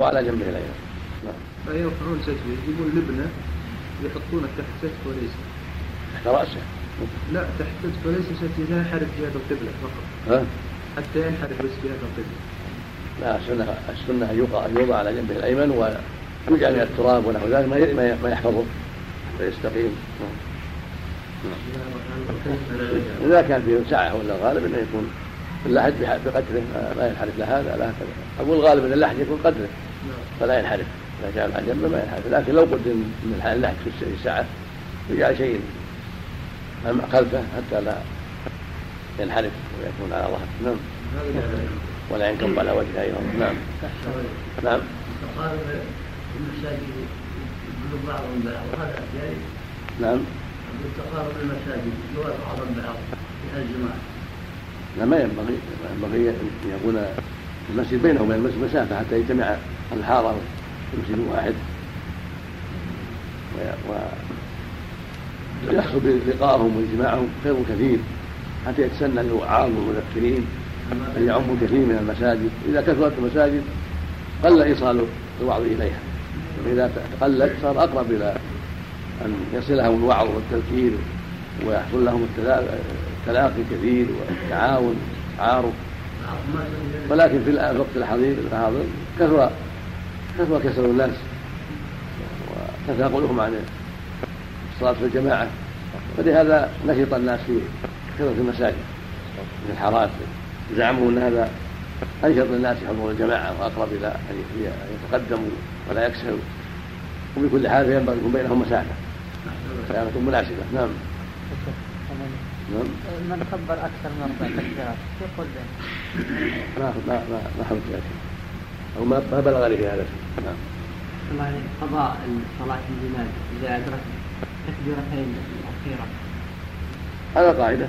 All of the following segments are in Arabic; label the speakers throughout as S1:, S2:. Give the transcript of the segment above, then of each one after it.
S1: وعلى جنبه الايمن نعم.
S2: فيرفعون سجده يجيبون لبنة يحطونه تحت سجف وليس.
S1: تحت رأسه.
S2: لا تحت سجف وليس حتى ينحرف جهه القبلة فقط.
S1: ها؟
S2: حتى ينحرف بس جهه القبلة.
S1: لا السنة السنة ان يوضع يوضع على جنبه الأيمن ويجعل من التراب ونحو ذلك ما ما يحفظه فيستقيم إذا كان فيه سعة ولا الغالب أنه يكون اللحد بقدره ما ينحرف لا هذا لا هكذا. أقول الغالب أن اللحد يكون قدره. فلا ينحرف. إذا كان على جنبه ما ينحرف. لكن لو قدر من اللحد في الساعة يجعل شيء خلفه حتى لا ينحرف ويكون على ظهره. نعم. ولا ينكب على وجهه أيضا. نعم. نعم.
S3: المساجد بعضهم بعض وهذا جائز
S1: نعم
S3: بالتقارب المساجد يوافق بعضهم بعض في الجماعة
S1: لا ما ينبغي ينبغي أن يكون المسجد بينه وبين المسجد مسافة حتى يجتمع في مسجد واحد. ويحصل بلقائهم واجتماعهم خير كثير. حتى يتسنى للوعاظ والمذكرين أن يعموا كثير من المساجد. إذا كثرت المساجد قل إيصال الوعظ إليها. وإذا تقلت صار أقرب إلى أن يصلهم الوعظ والتذكير ويحصل لهم التلاقي كثير والتعاون تعارف ولكن في الوقت الحاضر كثر كثر كسر الناس وتثاقلهم عن الصلاة في الجماعة. فلهذا نشط الناس في كثرة المساجد من الحارات. زعموا أن هذا أنشط الناس يحضرون الجماعة وأقرب إلى أن يتقدموا ولا يكسروا. وبكل حال ينبغي يكون بينهم مسافة مسافة مناسبة. نعم.
S4: نعم. من كبر أكثر من أربع تكبيرات؟ يقول
S1: ما ما ما ذلك أو ما ما بلغني في هذا. نعم.
S4: الله قضاء صلاة الجنازة إذا أدرك تكبيرتين الأخيرة.
S1: هذا قاعدة.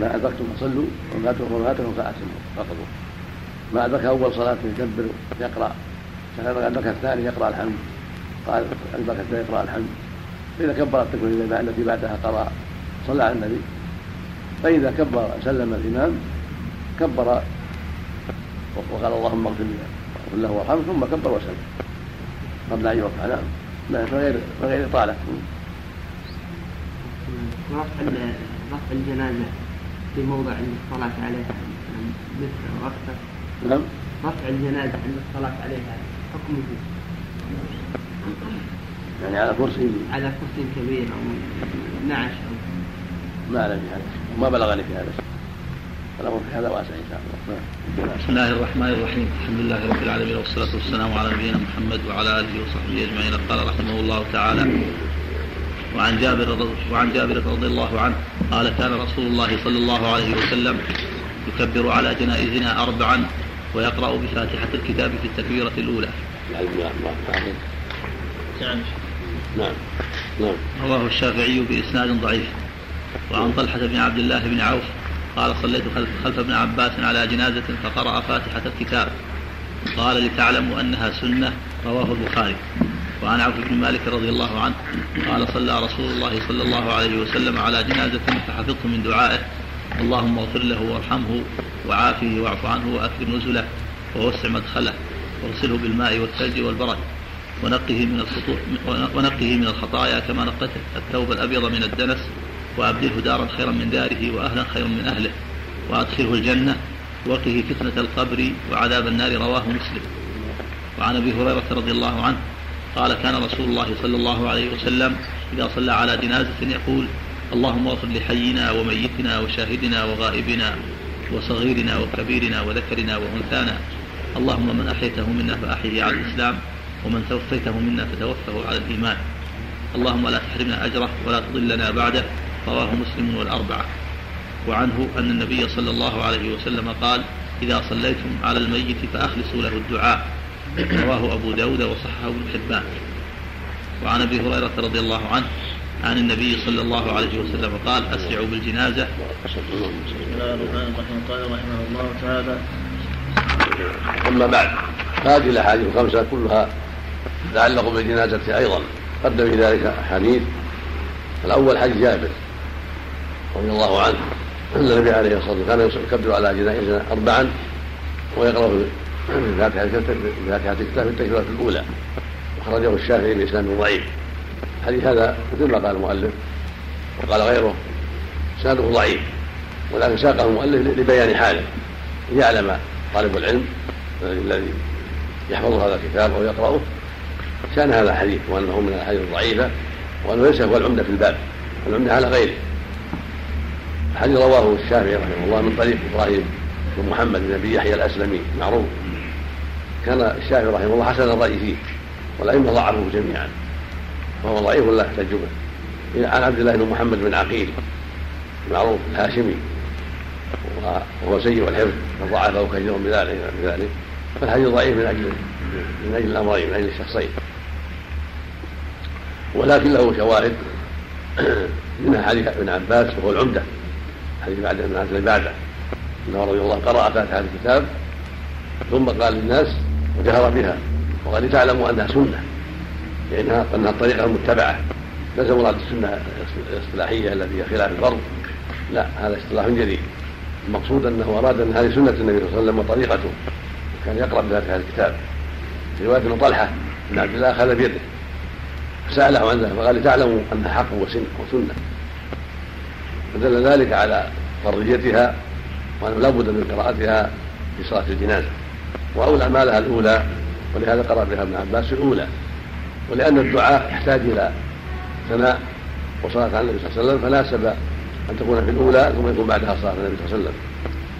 S1: ما أدركتم فصلوا وما أدركتم فأتموا فقضوا. ما أدرك أول صلاة يكبر يقرأ. أدرك الثاني يقرأ الحمد. قال أدرك الثاني يقرأ الحمد. فإذا كبر التكبير التي بعدها قرأ صلى على النبي. فإذا كبر سلم الإمام كبر وقال اللهم اغفر له وارحمه ثم كبر وسلم. قبل أن يرفع نعم. من غير من غير إطالة.
S4: رفع رفع الجنازة في موضع عند الصلاة عليها مثل وقته
S1: نعم.
S4: رفع الجنازة عند الصلاة عليها حكمه.
S1: يعني على كرسي.
S4: على كرسي كبير أو نعش أو
S1: ما أعلم في هذا وما بلغني في هذا الأمر في هذا واسع إن شاء الله.
S5: بسم الله الرحمن الرحيم. الحمد لله رب العالمين والصلاة والسلام على نبينا محمد وعلى آله وصحبه أجمعين. قال رحمه الله تعالى وعن جابر وعن جابر رضي الله عنه قال كان رسول الله صلى الله عليه وسلم يكبر على جنائزنا أربعا ويقرأ بفاتحة الكتاب في التكبيرة الأولى.
S1: نعم نعم. نعم.
S5: رواه الشافعي بإسناد ضعيف. وعن طلحة بن عبد الله بن عوف قال صليت خلف, خلف ابن عباس على جنازة فقرأ فاتحة الكتاب. قال لتعلموا أنها سنة رواه البخاري. وعن عوف بن مالك رضي الله عنه قال صلى رسول الله صلى الله عليه وسلم على جنازة فحفظت من دعائه. اللهم اغفر له وارحمه وعافه واعف عنه واكرم نزله ووسع مدخله واغسله بالماء والثلج والبرد ونقه من ونقه من الخطايا كما نقته. الثوب الأبيض من الدنس وأبدله دارا خيرا من داره وأهلا خيرا من أهله وأدخله الجنة وقه فتنة القبر وعذاب النار رواه مسلم. وعن أبي هريرة رضي الله عنه قال كان رسول الله صلى الله عليه وسلم إذا صلى على جنازة يقول اللهم اغفر لحينا وميتنا وشاهدنا وغائبنا وصغيرنا وكبيرنا وذكرنا وأنثانا. اللهم من أحيته منا فأحيه على الإسلام ومن توفيته منا فتوفه على الإيمان. اللهم لا تحرمنا أجره ولا تضلنا بعده. رواه مسلم والأربعة. وعنه أن النبي صلى الله عليه وسلم قال إذا صليتم على الميت فأخلصوا له الدعاء. رواه أبو داود وصححه ابن حبان. وعن أبي هريرة رضي الله عنه عن النبي صلى الله عليه وسلم قال أسرعوا بالجنازة.
S3: بسم الله الرحمن الرحيم قال رحمه الله تعالى
S1: أما بعد هذه الأحاديث الخمسة كلها تتعلق بالجنازة أيضا. قدم في ذلك أحاديث الأول حديث جابر. رضي الله عنه. أن النبي عليه الصلاة والسلام كان يكبر على جنائزنا أربعا ويقرأ بفاتحة بفاتحة الكتاب في التكبيرة الأولى وخرجه الشافعي بإسناد ضعيف. الحديث هذا مثل ما قال المؤلف وقال غيره إسناده ضعيف ولكن ساقه المؤلف لبيان حاله. ليعلم طالب العلم الذي يحفظ هذا الكتاب أو يقرأه شان هذا الحديث وأنه من الأحاديث الضعيفة وأنه ليس هو العمدة في الباب العمدة على غيره. الحديث رواه الشافعي رحمه الله من طريق إبراهيم بن محمد بن أبي يحيى الأسلمي معروف. كان الشافعي رحمه الله حسن الرأي فيه والأئمة ضعفوه جميعا. وهو ضعيف لا يحتج به. عن عبد الله بن محمد بن عقيل معروف الهاشمي. وهو سيء الحفظ فضعفه كثير بذلك بذلك. فالحديث ضعيف من أجل من أجل الأمرين من أجل الشخصين. ولكن له شواهد منها حديث ابن عباس وهو العمدة. حديث بعد ابن عباس بعده انه رضي الله قرأ فاتحة الكتاب ثم قال للناس وجهر بها وقال لتعلموا أنها سنة لأنها انها الطريقة المتبعه ليس مراد السنة الاصطلاحية التي هي خلاف الفرض. لا هذا اصطلاح جديد. المقصود أنه أراد أن هذه سنة النبي صلى الله عليه وسلم وطريقته. كان يقرأ بفاتحه الكتاب. في رواية ابن طلحة بن عبد الله أخذ بيده فسأله عن ذلك فقال لتعلموا أنها حق وسنة. فدل ذلك على فرضيتها وأنه لا بد من قراءتها في صلاة الجنازة. وأولى أعمالها الأولى ولهذا قرأ بها ابن عباس الأولى. ولأن الدعاء يحتاج إلى ثناء وصلاة على النبي صلى الله عليه وسلم فناسب أن تكون في الأولى ثم يكون بعدها صلاة على النبي صلى الله عليه وسلم.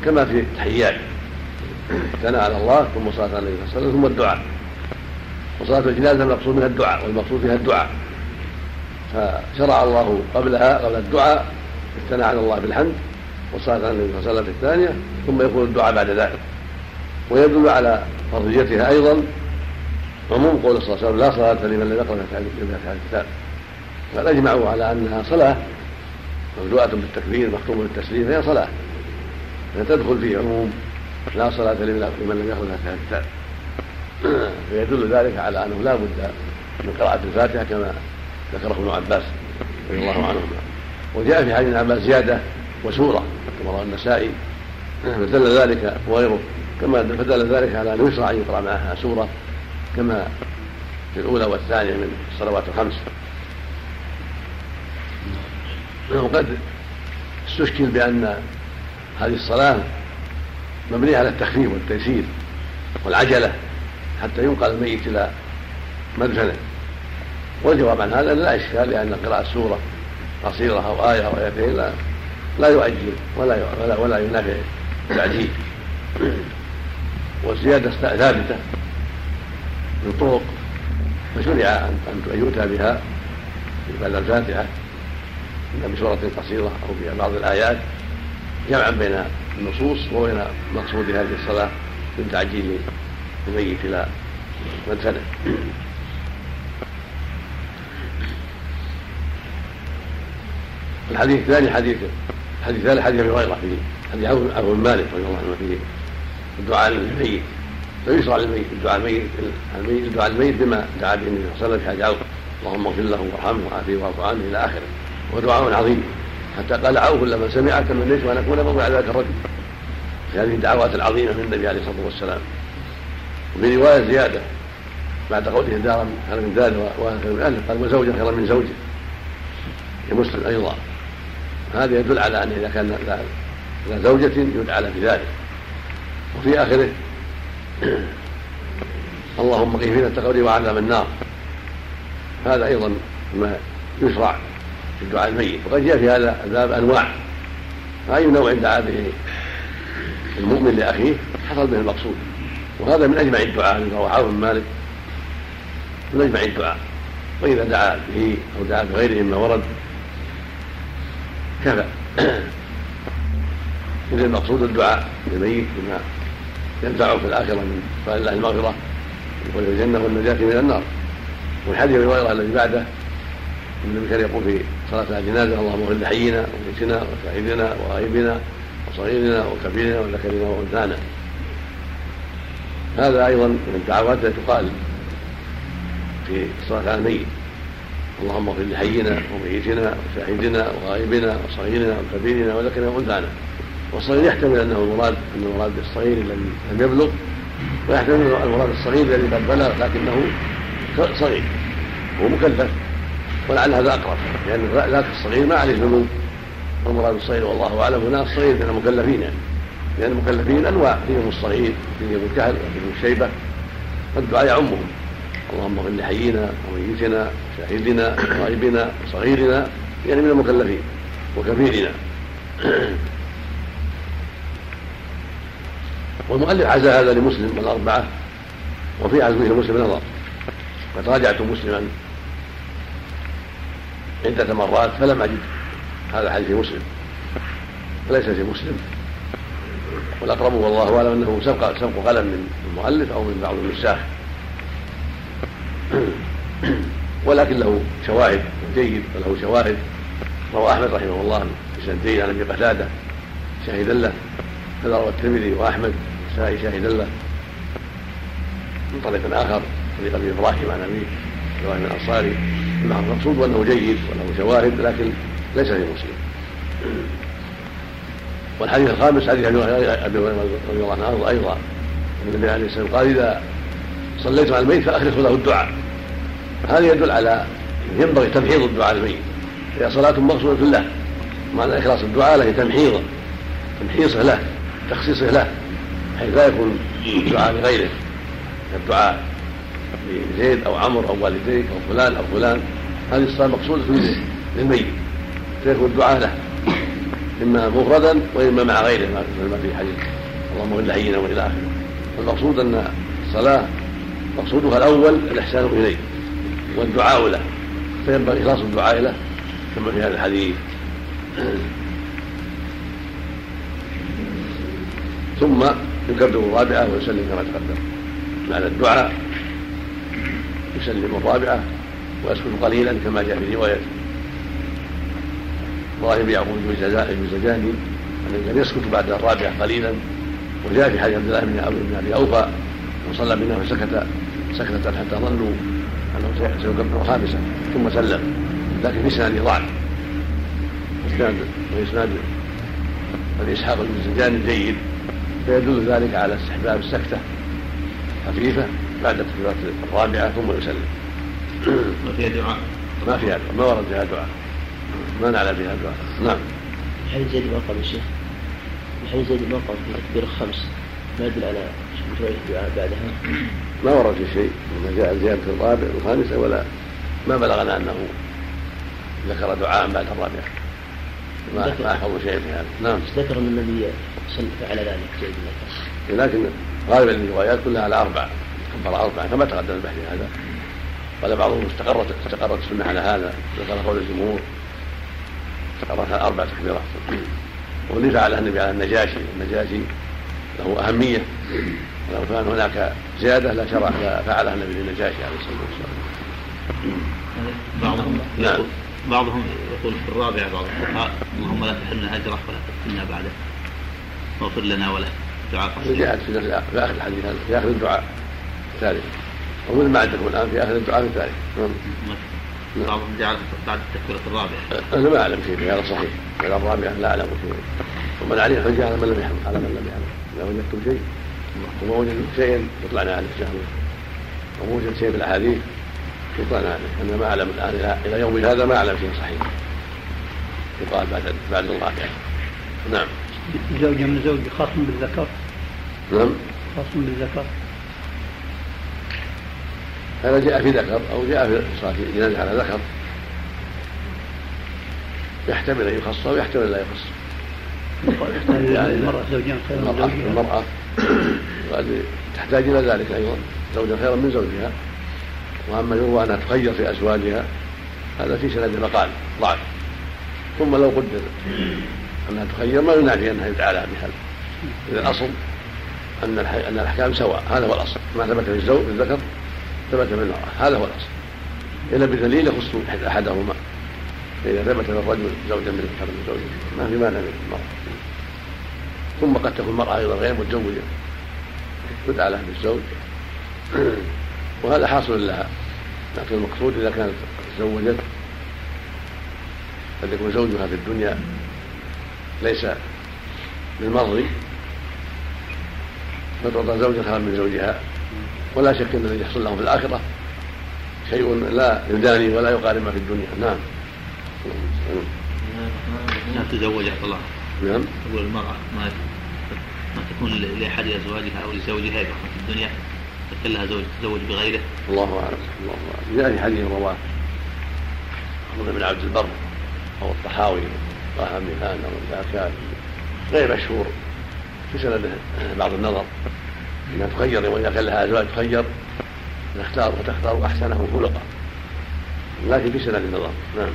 S1: كما في التحيات. ثناء على الله ثم صلاة على النبي صلى الله عليه وسلم ثم الدعاء. وصلاة الجنازة المقصود منها الدعاء والمقصود فيها الدعاء. فشرع الله قبلها قبل الدعاء الثناء على الله بالحمد والصلاه على النبي في الثانية ثم يكون الدعاء بعد ذلك. ويدل على فرضيتها أيضا عموم قول صلى الله عليه وسلم لا صلاة لمن لم يقرأ بفاتحه الكتاب. بل أجمعوا على أنها صلاة مبدوءة بالتكبير مختومة بالتسليم فهي صلاة. فتدخل في عموم لا صلاة لمن لم يقرأ فاتحة الكتاب. فيدل ذلك على أنه لا بد من قراءة الفاتحة كما ذكره ابن عباس رضي الله عنهما. وجاء في حديث عباس زيادة وسورة كما روى النسائي. فدل ذلك وغيره. كما فدل ذلك على أنه يشرع أن يقرأ معها سورة كما في الأولى والثانية من الصلوات الخمس. وقد استشكل بأن هذه الصلاة مبنية على التخفيف والتيسير والعجلة حتى ينقل الميت إلى مدفنة. والجواب عن هذا لا إشكال لأن قراءة سورة قصيرة أو آية أو آيتين لا لا يؤجل ولا ولا, ولا ينافع التعجيل والزيادة ثابتة من طرق فشرع أن يؤتى بها بعد الفاتحة. إما بسورة قصيرة أو ببعض الآيات جمعا بين النصوص وبين مقصود هذه الصلاة من تعجيل الميت إلى مدفنه الحديث الثاني حديث الحديث الثالث حديث أبي هريرة في حديث عفو بن مالك رضي الله عنه فيه الدعاء للميت. فيشرع للميت الدعاء الميت الدعاء الميت بما دعا به النبي صلى الله عليه وسلم في حديث عوف. اللهم اغفر له وارحمه وعافيه واعف عنه إلى آخره. وهو دعاء عظيم. حتى قال عوف لما سمع تمنيت ان أكون موضع ذلك الرجل. في هذه الدعوات العظيمة من النبي عليه الصلاة والسلام. وفي رواية زيادة بعد قوله دارا خير من دار واهل خير من اهله قال وزوجا خيرا من زوجة. لمسلم أيضا. هذا يدل على أن إذا كان لا زوجة يدعى بذلك. وفي آخره اللهم قهم التقوري وعذاب النار. هذا أيضا ما يشرع في الدعاء الميت. وقد جاء في هذا الباب أنواع. فاي نوع دعا به المؤمن لأخيه؟ حصل به المقصود. وهذا من أجمع الدعاء الذي رواه بن مالك. من أجمع الدعاء. وإذا دعا به أو دعا بغيره مما ورد كفى اذا المقصود الدعاء للميت بما ينفعه في الآخرة من سؤال الله المغفرة ودخول الجنة والنجاة من النار. والحديث الروايه الذي بعده النبي كان يقول في صلاة الجنازة اللهم اغفر لحينا وميتنا وشاهدنا وغائبنا وصغيرنا وكبيرنا وذكرنا وأنثانا. هذا أيضا من الدعوات التي تقال في الصلاه على الميت. اللهم اغفر لحينا وميتنا وشاهدنا وغائبنا وصغيرنا وكبيرنا وذكرنا وأنثانا. والصغير يحتمل أنه المراد ان المراد بالصغير الذي لم يبلغ ويحتمل المراد الصغير الذي قد بلغ لكنه صغير هو مكلف ولعل هذا أقرب لأن ذاك الصغير ما عليه ذنوب. والمراد الصغير والله أعلم هنا الصغير من المكلفين. يعني لأن المكلفين أنواع فيهم الصغير فيهم الكهل وفيهم الشيبة. فالدعاء يعمهم. اللهم اغفر لحينا وميتنا وشاهدنا وغائبنا وصغيرنا يعني من المكلفين وكبيرنا. والمؤلف عزى هذا لمسلم والأربعة وفي عزمه لمسلم نظر قد راجعت مسلما عدة مرات فلم أجد هذا الحديث في مسلم. وليس في مسلم. والأقرب والله أعلم أنه سبق سبق قلم من المؤلف أو من بعض النساخ. ولكن له شواهد جيد وله شواهد. روى أحمد رحمه الله بسند جيد عن أبي قتادة شاهدا له. كذا روى الترمذي وأحمد النسائي شاهدا له. من طريق آخر طريق أبي إبراهيم عن أبيه إبراهيم الأنصاري. المقصود أنه جيد وله شواهد لكن ليس في مسلم. والحديث الخامس حديث أبي هريرة رضي الله عنه أيضا. النبي عليه الصلاة والسلام قال إذا صليتم على الميت فاخلصوا له الدعاء. هذا يدل على ينبغي تمحيض الدعاء للميت. هي صلاة مقصودة له. معنى إخلاص الدعاء له تمحيضا تمحيصه له. تخصيصه له. حيث لا يكون الدعاء لغيره. الدعاء لزيد أو عمرو أو والديك أو فلان أو فلان. هذه الصلاة مقصودة للميت. فيكون الدعاء له. إما مفردا وإما مع غيره. ما في حديث. اللهم اغفر لحينا وإلى آخره. المقصود أن الصلاة مقصودها الأول الإحسان إليه والدعاء له فينبغي إخلاص الدعاء له كما في هذا الحديث. ثم يكبر الرابعة ويسلم كما تقدم. بعد الدعاء يسلم الرابعة ويسكت قليلا كما جاء في رواية. إبراهيم يعقوب الجزجاني انه كان يسكت بعد الرابعة قليلا. وجاء في حديث عبد الله بن بن أبي أوفى وصلى بنا فسكت سكتة حتى ظنوا أنه سيكبر خامسا ثم سلم. لكن في إسناد ضعف. اسناد واسناد ابي اسحاق بن الزنجاني جيد فيدل ذلك على استحباب السكتة خفيفه بعد التكبيرات الرابعة ثم يسلم.
S5: ما فيها دعاء؟
S1: ما فيها دعاء. ما ورد فيها دعاء. ما نعلم فيها دعاء. نعم.
S6: الحديث زيد المرقم يا شيخ. الحديث زيد المرقم في تكبير الخمس ما يدل على بعدها
S1: ما ورد في شيء ما جاء زيادة الرابع والخامسة ولا ما بلغنا أنه ذكر دعاء بعد الرابعة ما ما أحفظ شيء في هذا. نعم.
S6: ذكر أن النبي فعل ذلك زيد
S1: بن لكن غالبا الروايات كلها على أربع كبر أربعة كما تقدم البحث هذا. قال بعضهم استقرت استقرت السنة على هذا. ذكر قول الجمهور استقرت على أربع تكبيرات. وليس على النبي على النجاشي النجاشي له أهمية. ولو كان هناك زيادة لا شرع لا فعلها النبي للنجاشي عليه الصلاة والسلام.
S5: بعضهم نعم. بعضهم يقول في الرابعة بعض الفقهاء اللهم لا تحرمنا أجره ولا تفتنا بعده واغفر لنا وله دعاء
S1: جاءت في آخر الحديث هذا في آخر الدعاء الثالث. ومثل ما عندكم الآن في آخر الدعاء الثالث.
S5: نعم. بعضهم جعل بعد التكبيرة الرابعة
S1: أنا ما أعلم شيء في هذا صحيح. بعد الرابعة لا أعلم شيء ومن عليه حجة على من لم يحرم على من لم يحرم إذا وجدتم شيء. وما وجدتم شيئا يطلعنا عليه الشهر وما وجد شيء في الأحاديث يطلعنا عليه. أنا ما أعلم الآن إلى يوم هذا ما أعلم شيء صحيح. يقال بعد بعد الرابعة نعم.
S3: زوجة من زوج خاص بالذكر.
S1: نعم.
S3: خاص بالذكر.
S1: هذا جاء في ذكر أو جاء في صلاة جنازه على ذكر. يحتمل أن يخص ويحتمل لا يخص.
S3: يعني المرأة زوجين خير من
S1: المرأة وقد تحتاج إلى ذلك أيضا. زوجا خيرا من زوجها. وأما يروى أنها تخير في أزواجها هذا في سند مقال ضعف ثم لو قدر أنها تخير ما ينافي أنها لها بهذا. إذا الأصل أن أن الأحكام سواء. هذا هو الأصل. ما ثبت في الزوج في الذكر ثبت في المرأة. هذا هو الأصل. إلا بدليل يخص أحدهما. فإذا ثبت للرجل زوجا من الذكر من زوجة ما في مانع من المرأة. ثم قد تكون المرأة أيضا غير متزوجة. تدعى لها بالزوج وهذا حاصل لها. لكن المقصود إذا كانت تزوجت قد يكون زوجها في الدنيا ليس بالمرضي فتعطى زوجة خيرا من زوجها. ولا شك أن الذي يحصل لهم في الآخرة شيء لا يداني ولا يقارن ما في الدنيا. نعم.
S5: لا تزوج الله
S1: نعم.
S5: تقول المرأة. ما ما تكون لأحد أزواجها أو لزوجها إذا في الدنيا لكن لها زوج تزوج بغيره.
S1: الله أعلم الله أعلم. جاء في حديث رواه محمد بن عبد البر أو الطحاوي طه ميهان أو الزاكان غير مشهور. في سنده بعض النظر. انها تخير وإذا كان لها أزواج تخير تختار وتختار احسنهم خلقا لكن في سنه النظر. نعم.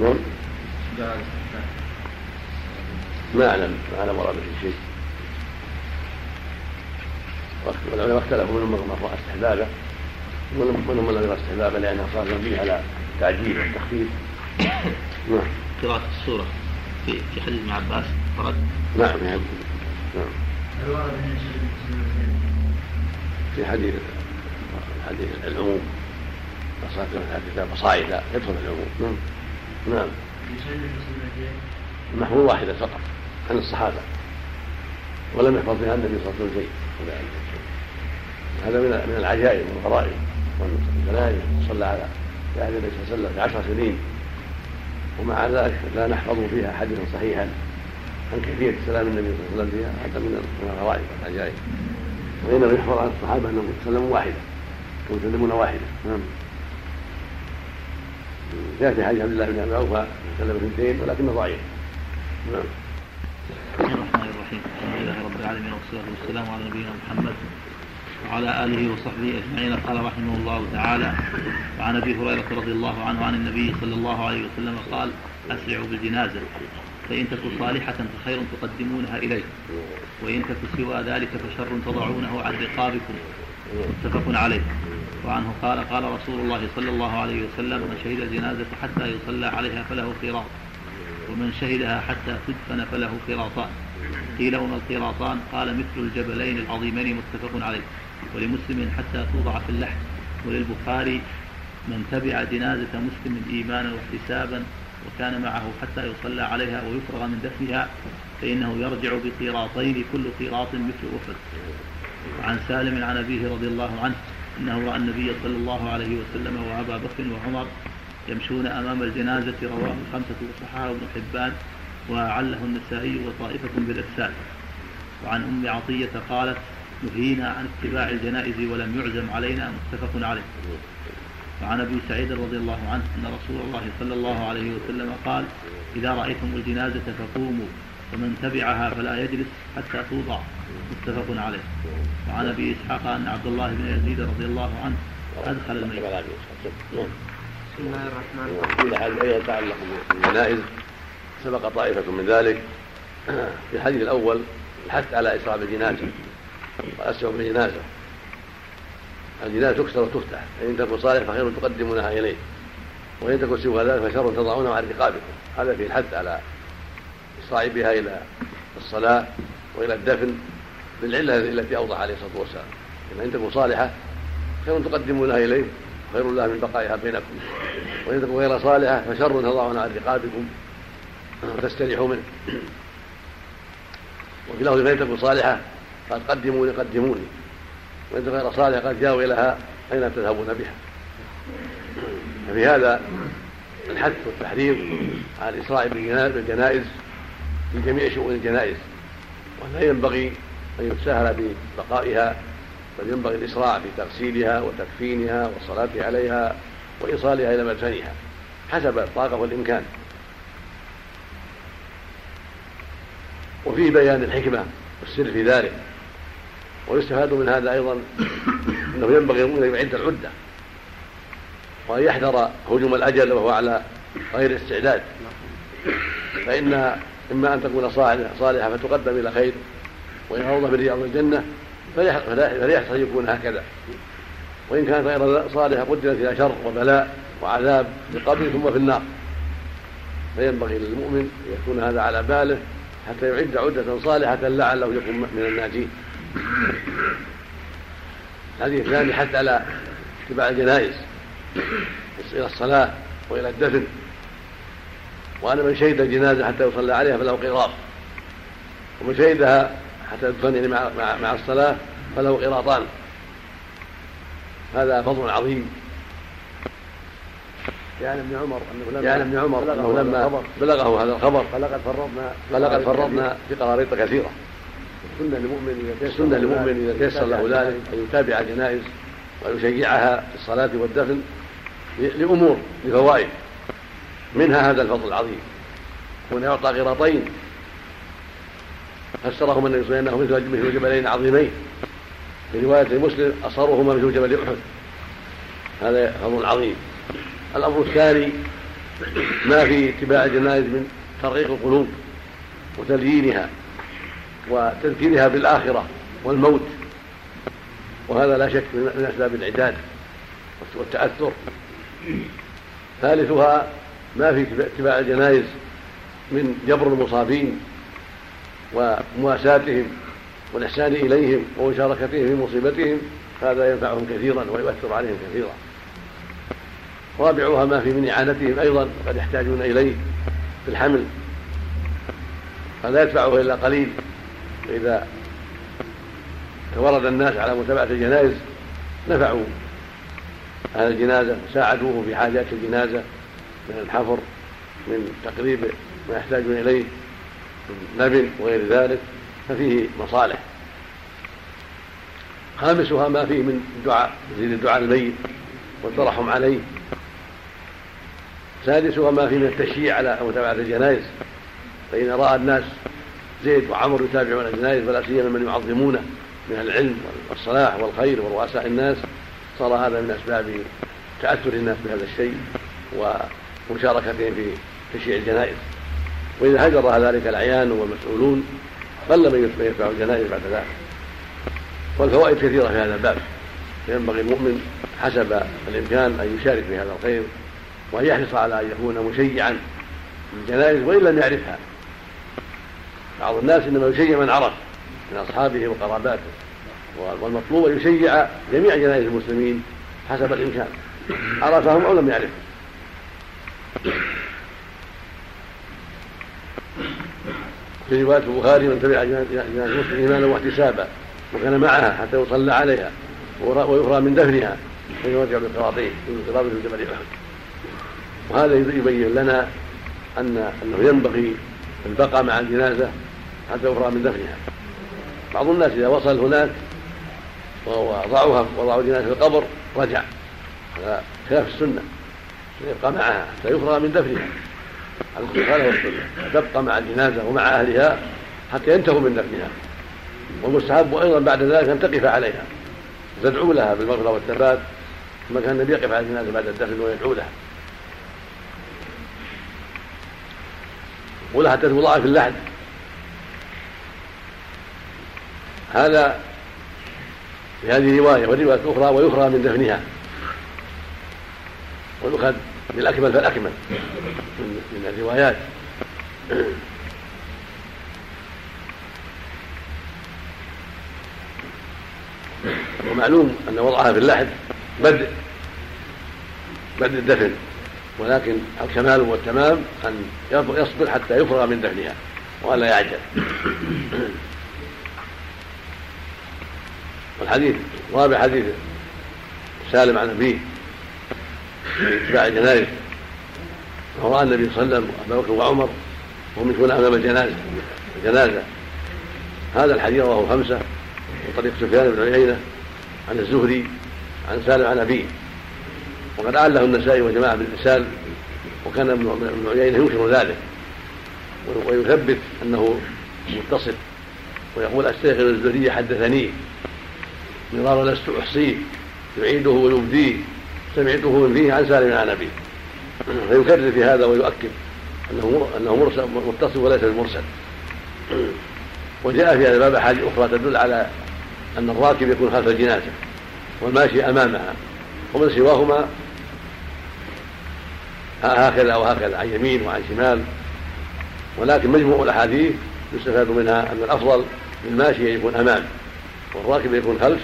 S1: نعم. نعم. ما أعلم ما أعلم ورد في شيء. والعلماء اختلفوا منهم من رأى استحبابه ومنهم من لم يرى استحبابه لأنه صار فيه على تعجيل والتخفيف نعم.
S5: قراءة السورة في في حديث ابن عباس ورد
S1: نعم نعم. نعم؟ في حديث حديث العموم. الكتاب مصاعد لا يدخل العموم. نعم. نعم؟ المحمول واحدة فقط. عن الصحابة ولم يحفظ بها النبي صلى الله عليه وسلم هذا من من العجائب من الغرائب والدلائل صلى على عهد النبي صلى الله عليه وسلم في عشر سنين. ومع ذلك لا نحفظ فيها حديثا صحيحا عن كيفية سلام النبي صلى الله عليه وسلم فيها هذا من الغرائب والعجائب. وإنما يحفظ عن الصحابة أنهم يتسلمون واحدة يسلمون واحدة. نعم. جاء في حديث عبد الله بن أوفى سلم اثنتين ولكنه ضعيف. نعم.
S5: بسم الله الرحمن الرحيم. الحمد لله رب العالمين والصلاة والسلام على نبينا محمد وعلى آله وصحبه أجمعين. قال رحمه الله تعالى وعن أبي هريرة رضي الله عنه عن النبي صلى الله عليه وسلم قال أسرعوا بالجنازة فإن تك صالحة فخير تقدمونها إليه وإن تك سوى ذلك فشر تضعونه عن رقابكم. متفق عليه. وعنه قال قال رسول الله صلى الله عليه وسلم من شهد الجنازة حتى يصلى عليها فله قراط ومن شهدها حتى تدفن فله قراطان قيل وما القراطان قال مثل الجبلين العظيمين متفق عليه. ولمسلم حتى توضع في اللحم. وللبخاري من تبع جنازة مسلم إيمانا واحتسابا وكان معه حتى يصلى عليها ويفرغ من دفنها فإنه يرجع بقيراطين كل قيراط مثل أحد. وعن سالم عن أبيه رضي الله عنه أنه رأى النبي صلى الله عليه وسلم وأبا بكر وعمر يمشون أمام الجنازة رواه الخمسة وصححه ابن حبان وعله النسائي وطائفة بالإرسال. وعن أم عطية قالت نهينا عن اتباع الجنائز ولم يعزم علينا متفق عليه. وعن أبي سعيد رضي الله عنه أن رسول الله صلى الله عليه وسلم قال إذا رأيتم الجنازة فقوموا ومن تبعها فلا يجلس حتى توضع. متفق عليه. وعن أبي إسحاق أن عبد الله بن يزيد رضي الله عنه أدخل الميت.
S4: بسم الله الرحمن الرحيم.
S1: حديث أيضا يتعلق بالجنائز سبق طائفة من ذلك. في الحديث الأول الحث على اسراع بالجنازه واسرع بالجنازه الجنازة. تكسر وتفتح فإن تكن صالح فخير تقدمونها إليه وإن تكن سوى ذلك فشر تضعونها عن رقابكم. هذا فيه الحث على اسراع بها إلى الصلاة وإلى الدفن بالعلة التي أوضح عليه الصلاة والسلام. إن تكن صالحة خير تقدمونها إليه خير الله من بقائها بينكم وإن تكون غير صالحة فشر تضعون عن رقابكم وتستريحوا منه. وفي لفظ فإن تكون صالحة قد قدموني قدموني وإن تكون غير صالحة قد جاءوا إليها أين تذهبون بها. ففي هذا الحث والتحريم على الإسراع بالجنائز في جميع شؤون الجنائز. ولا ينبغي أن يتساهل ببقائها بل ينبغي الإسراع في تغسيلها وتكفينها والصلاة عليها وإيصالها إلى مدفنها حسب الطاقة والإمكان وفيه بيان الحكمة والسر في ذلك ويستفاد من هذا أيضا أنه ينبغي أن يعد العدة وأن يحذر هجوم الأجل وهو على غير استعداد. فإن إما أن تكون صالحة فتقدم إلى خير وإن برياض الجنة فليحرص أن يكون هكذا. وإن كانت غير صالحة قدرت إلى شر وبلاء وعذاب في القبر ثم في النار. فينبغي للمؤمن أن يكون هذا على باله حتى يعد عدة صالحة لعله يكون من الناجين. الحديث الثاني حتى على اتباع الجنائز إلى الصلاة وإلى الدفن. وأن من شهد الجنازة حتى يصلى عليها فله قراط ومن شهدها حتى تدفن مع, مع, مع الصلاة فله قراطان. هذا فضل عظيم.
S3: يعني ابن عمر أنه
S1: يعني ابن عمر أنه لما بلغه هذا الخبر.
S3: فلقد فرضنا
S1: فلقد فرضنا في قراريط كثيرة.
S3: السنة للمؤمن إذا
S1: السنة للمؤمن إذا تيسر له ذلك ان يتابع الجنائز ويشيعها في الصلاة والدفن لأمور لفوائد. منها هذا الفضل العظيم. هنا يعطى قراطين. فسرهما النبي صلى الله عليه وسلم مثل جبلين عظيمين. في رواية مسلم أصرهما مثل جبل أحد. هذا فضل عظيم. الأمر الثاني ما في اتباع الجنائز من ترقيق القلوب وتليينها وتذكيرها بالآخرة والموت. وهذا لا شك من أسباب العداد والتأثر. ثالثها ما في اتباع الجنائز من جبر المصابين ومواساتهم والإحسان إليهم ومشاركتهم في مصيبتهم هذا ينفعهم كثيرا ويؤثر عليهم كثيرا. رابعها ما في من إعانتهم أيضا قد يحتاجون إليه في الحمل فلا يدفعه إلا قليل. فإذا تورد الناس على متابعة الجنائز نفعوا أهل الجنازة ساعدوه في حاجات الجنازة من الحفر من تقريب ما يحتاجون إليه. لبن وغير ذلك ففيه مصالح. خامسها ما فيه من الدعاء يزيد الدعاء الميت والترحم عليه. سادسها ما فيه من التشييع على متابعة الجنائز. فإن رأى الناس زيد وعمر يتابعون الجنائز ولا سيما من يعظمونه من العلم والصلاح والخير ورؤساء الناس صار هذا من أسباب تأثر الناس بهذا الشيء ومشاركتهم في تشييع الجنائز. وإذا هجر ذلك الأعيان والمسؤولون قل من يتبع الجنائز بعد ذلك. والفوائد كثيرة في هذا الباب. فينبغي المؤمن حسب الإمكان أن يشارك في هذا الخير وأن يحرص على أن يكون مشيعا للجنائز وإن لم يعرفها. بعض الناس إنما يشيع من عرف من أصحابه وقراباته. والمطلوب أن يشيع جميع جنائز المسلمين حسب الإمكان. عرفهم أو لم يعرفهم. في رواية البخاري من تبع جنازة مسلم إيمانا واحتسابا وكان معها حتى يصلى عليها ويفرى من دفنها فيرجع بقراطين قراط في جبل أحد. وهذا يبين لنا أن أنه ينبغي البقاء مع الجنازة حتى يفرى من دفنها. بعض الناس إذا وصل هناك ووضعوها وضعوا الجنازة في القبر رجع. هذا خلاف السنة يبقى معها حتى يفرغ من دفنها. على والسنة تبقى مع الجنازة ومع أهلها حتى ينتهوا من دفنها. والمستحب أيضا بعد ذلك أن تقف عليها. تدعو لها بالمغفرة والثبات. كما كان النبي يقف على الجنازة بعد الدفن ويدعو لها. ولها تضاعف اللحد. هذا في هذه رواية ورواية أخرى ويخرى من دفنها. ويؤخذ بالأكمل فالأكمل. من الروايات. ومعلوم أن وضعها في اللحد بدء. بدء الدفن. ولكن الكمال والتمام أن يصبر حتى يفرغ من دفنها. وألا يعجل. والحديث رابع حديث سالم عن أبيه. اتباع الجنائز ورأى النبي صلى الله عليه وسلم وأبا بكر وعمر وهم يكون أمام الجنازة. الجنازة. هذا الحديث رواه خمسة من طريق سفيان بن عيينة عن الزهري عن سالم عن أبيه. وقد أعله النسائي وجماعة بالإرسال وكان ابن عيينة ينكر ذلك. ويثبت أنه متصل. ويقول الشيخ الزهري حدثني. مرارا لست أحصيه يعيده ويبديه. سمعته من فيه عن سالم عن أبيه. فيكرر في هذا ويؤكد أنه أنه مرسل متصل وليس بمرسل. وجاء في هذا الباب أحاديث أخرى تدل على أن الراكب يكون خلف الجنازة والماشي أمامها ومن سواهما هكذا وهكذا عن يمين وعن شمال. ولكن مجموع الأحاديث يستفاد منها أن الأفضل للماشي يكون أمام والراكب يكون خلف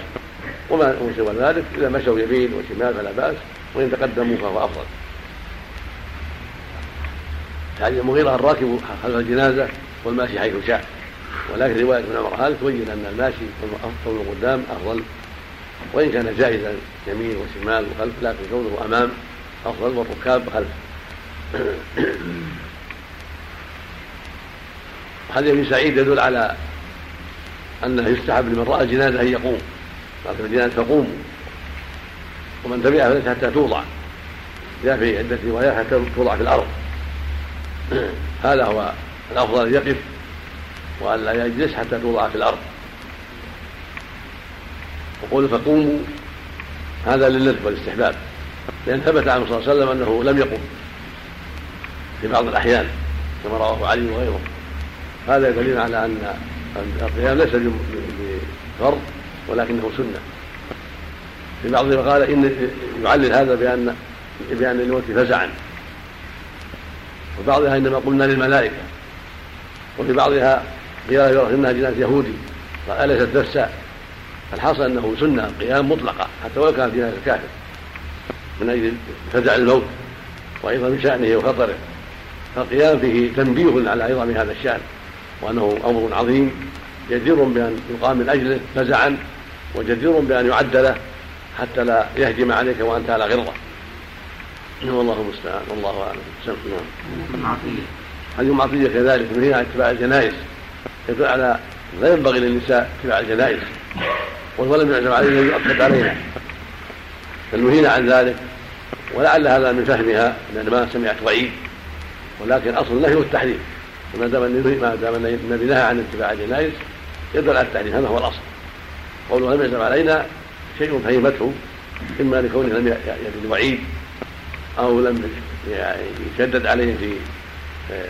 S1: وما سوى ذلك إذا مشوا يمين وشمال فلا بأس وإن تقدموا فهو أفضل. يعني المغيرة الراكب خلف الجنازة والماشي حيث شاء. ولكن رواية ابن عمر هذه تبين أن الماشي كونه قدام أفضل وإن كان جائزا يمين وشمال وخلف لكن كونه أمام أفضل والركاب خلف. حديث ابن سعيد يدل على أنه يستحب لمن رأى الجنازة أن يقوم. قال الجنازة تقوم. ومن تبعها فليس حتى توضع. جاء في عدة روايات حتى توضع في الأرض. هذا هو الأفضل أن يقف وأن لا يجلس حتى توضع في الأرض. وقول فقوموا. هذا للندب والاستحباب. لأن ثبت عنه صلى الله عليه وسلم أنه لم يقم. في بعض الأحيان كما رواه علي وغيره. هذا دليل على أن القيام ليس بفرض. ولكنه سنة. في بعضهم قال إن يعلل هذا بأن بأن الموت فزعا. وبعضها إنما قلنا للملائكة. وفي بعضها قيل انها جنازه يهودي. قال أليست نفسا؟ الحاصل أنه سنة قيام مطلقة حتى ولو كانت جنازه كافر من أجل فزع الموت وأيضا شأنه وخطره. فالقيام فيه تنبيه على عظم هذا الشأن وأنه أمر عظيم جدير بأن يقام من اجله فزعا. وجدير بأن يعد له حتى لا يهجم عليك وأنت على غره والله المستعان والله أعلم. نعم. هذه معطيه كذلك من هنا اتباع الجنائز. يدل على لا ينبغي للنساء اتباع الجنائز. ولم يعزم ان يؤكد علينا بل عن ذلك ولعل هذا من فهمها لأن ما سمعت وعيد ولكن أصل النهي هو التحريم وما دام ما دام النبي نهى عن اتباع الجنائز يدل على التحريم. هذا هو الأصل. قوله لم يعزم علينا شيء فهمته إما لكونه لم يرد وعيد أو لم يشدد عليه في آه،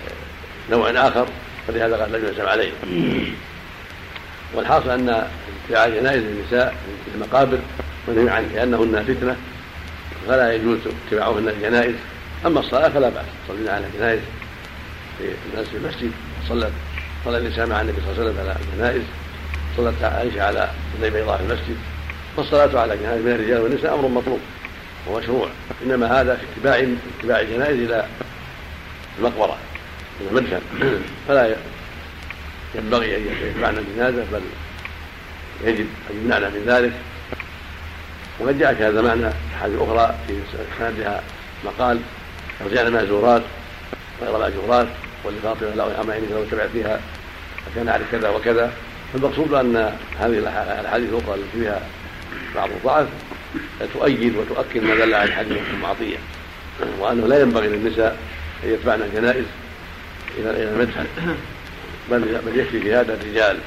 S1: نوع آخر فلهذا قال لم يعزم عليه والحاصل أن اتباع جنائز النساء في المقابر منهي عنه لأنهن فتنة فلا يجوز اتباعهن الجنائز أما الصلاة فلا بأس صلينا على الجنائز في الناس في المسجد صلت صلى النساء مع النبي صلى الله عليه وسلم على الجنائز. صلت عائشة على يدي بيضاء في المسجد فالصلاه على جنائز من الرجال والنساء أمر مطلوب ومشروع إنما هذا في اتباع اتباع الجنائز إلى المقبرة إلى المدفن. فلا ينبغي أن يتبعنا الجنازة بل يجب أن يمنعنا من ذلك. وقد جاء في هذا المعنى احاديث أخرى في سندها مقال رجعنا مهزورات غير ماجورات ولفاطمه لا اما انك لو تبعت فيها فكان عليك كذا وكذا. فالمقصود أن هذه الأحاديث الأخرى التي فيها بعض الضعف تؤيد وتؤكد ما دل على الحديث المعطية وأنه لا ينبغي للنساء أن يتبعن الجنائز إلى إلى المدفن بل بل يكفي في هذا الرجال.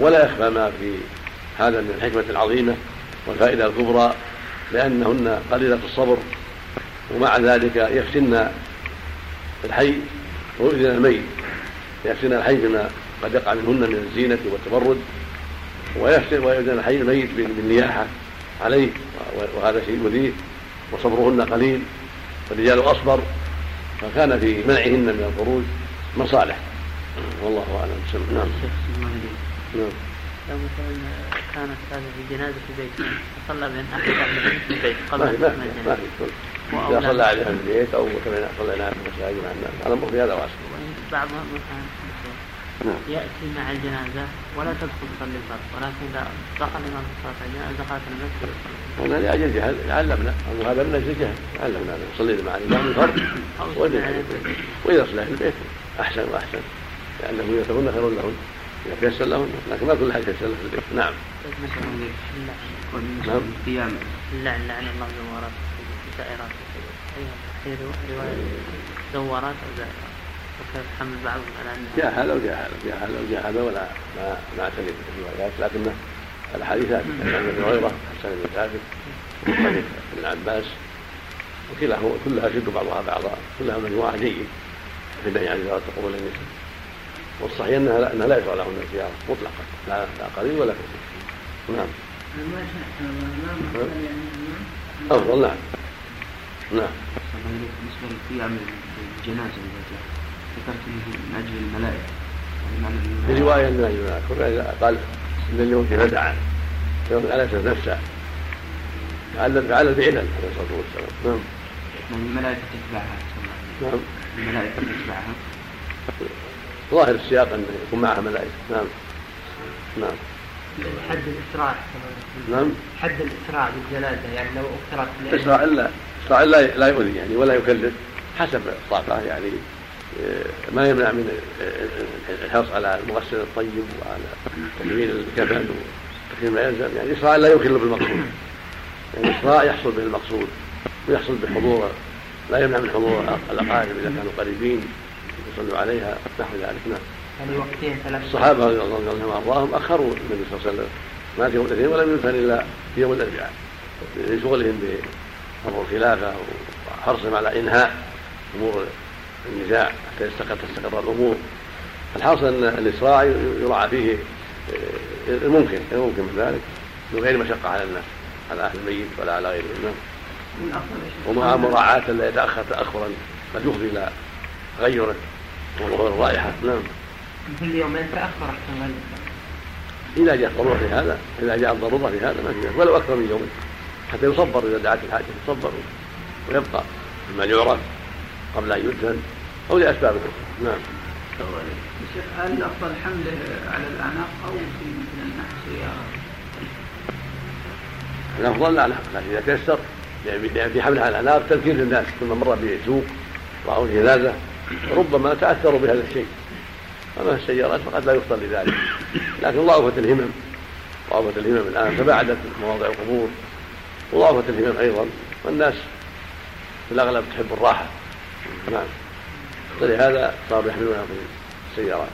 S1: ولا يخفى ما في هذا من الحكمة العظيمة والفائدة الكبرى لأنهن قليله الصبر ومع ذلك يفتن الحي ويؤذن الميت. يفتن الحي بما قد يقع منهن من الزينة والتبرد ويفتن ويؤذن الحي الميت بالنياحة عليه وهذا شيء يؤذيه وصبرهن قليل والرجال أصبر فكان في منعهن من الخروج مصالح. والله أعلم. نعم.
S4: نعم. لو مثلا كانت هذه الجنازة في بيت فصلى بين احد في البيت قبل
S1: ما في ما في إذا صلى عليها في البيت أو كما صلينا في المساجد مع الناس الامر في هذا واسع
S4: بعض. يأتي مع الجنازة ولا تدخل تصلي الفرض ولكن إذا دخل الإمام صلاة الجنازة دخلت المسجد
S1: هذا لأجل جهل علمنا أو هذا من أجل جهل علمنا يصلي مع الإمام الفرض وإذا صلى في البيت أحسن وأحسن لأنه يتهن خير لهن إذا تيسر لهن لكن ما كل حاجة تيسر في البيت. نعم.
S4: نعم. قيام لعن لعن الله زوارات زائرات رواية زوارات أو زائرات وكيف حمل بعضهم على
S1: هذا وجاء هذا جاء هذا وجاء هذا ولا ما ما أعتني بالروايات لكنه الحديث عن ابي هريره حسن بن ثابت وحديث ابن عباس وكلاهما كلها يشد بعضها بعضا كلها مجموعة جيد في النهي عن زيارة قبور النساء. والصحيح أنها لا, أنها لا يشرع لهن الزياره مطلقا لا لا قليل ولا كثير نعم. أفضل نعم. نعم.
S4: بالنسبة للقيام بالجنازه اذا جاء ذكرت من أجل الملائكة.
S1: في رواية من أجل الملائكه قال إن اليوم في فزعا يوم على نفسه تعلم تعلم بعلل عليه الصلاة والسلام. نعم.
S4: يعني الملائكة تتبعها.
S1: نعم.
S4: الملائكة تتبعها.
S1: ظاهر السياق انه يكون معها ملائكة. نعم. نعم.
S4: حد الإسراع
S1: نعم.
S4: حد الإسراع بالجنازة يعني لو أكثرت
S1: إسراع إلا إسراع لا لا يؤذي يعني ولا يكلف حسب الطاقة يعني. ما يمنع من الحرص على المغسل الطيب وعلى تكميل الكفن وتكميل ما يلزم يعني إسراع لا يخل بالمقصود. يعني إسراع يحصل به المقصود ويحصل بحضور. لا يمنع من حضور الأقارب إذا كانوا قريبين. يصلوا عليها نحو ذلك. نعم.
S4: وقتين ثلاث
S1: الصحابة رضي الله عنهم وأرضاهم أخروا النبي صلى الله عليه وسلم. مات يوم الاثنين ولم يدفن إلا في يوم الأربعاء. لشغلهم بأمر الخلافة وحرصهم على إنهاء أمور النزاع حتى يستقر تستقر الأمور. الحاصل أن الإسراع يراعى فيه آه، الممكن الممكن من ذلك من غير مشقة على الناس على أهل الميت ولا على غيرهم. نعم. ومع مراعاة لا يتأخر تأخرا قد يفضي إلى تغيره وظهور الرائحة. نعم.
S4: كل يومين تأخر احتمال
S1: إذا جاءت ضرورة في هذا إذا جاءت ضرورة في هذا ما في ولو أكثر من يوم حتى يصبر إذا دعت الحاجة يصبر ويبقى مما يعرف قبل أن يدفن أو لأسباب أخرى نعم
S2: هل الافضل حمله على الأعناق أو في مثل النحس يا
S1: الأفضل لا لكن إذا تيسر يعني في حملها على الأعناق تذكير للناس ثم مر بسوق رأوا جنازة ربما تأثروا بهذا الشيء. أما السيارات فقد لا يفضل لذلك. لكن ضعفت الهمم. ضعفت الهمم الآن تباعدت مواضع القبور. وضعفت الهمم أيضا. والناس في الأغلب تحب الراحة. نعم. فلهذا صاروا يحملونها في السيارات.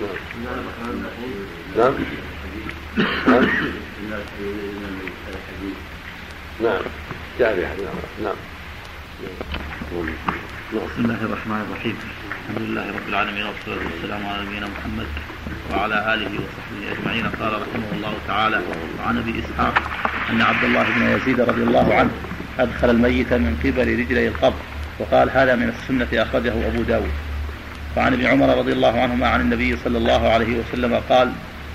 S1: نعم. نعم. نعم. نعم. جاء في حديث نعم. نعم.
S5: بسم الله الرحمن الرحيم. الحمد لله رب العالمين والصلاة والسلام على نبينا محمد وعلى آله وصحبه أجمعين. قال رحمه الله تعالى وعن أبي إسحاق أن عبد الله بن يزيد رضي الله عنه أدخل الميت من قبل رجلي القبر. وقال هذا من السنة أخرجه أبو داود. وعن ابن عمر رضي الله عنهما عن النبي صلى الله عليه وسلم قال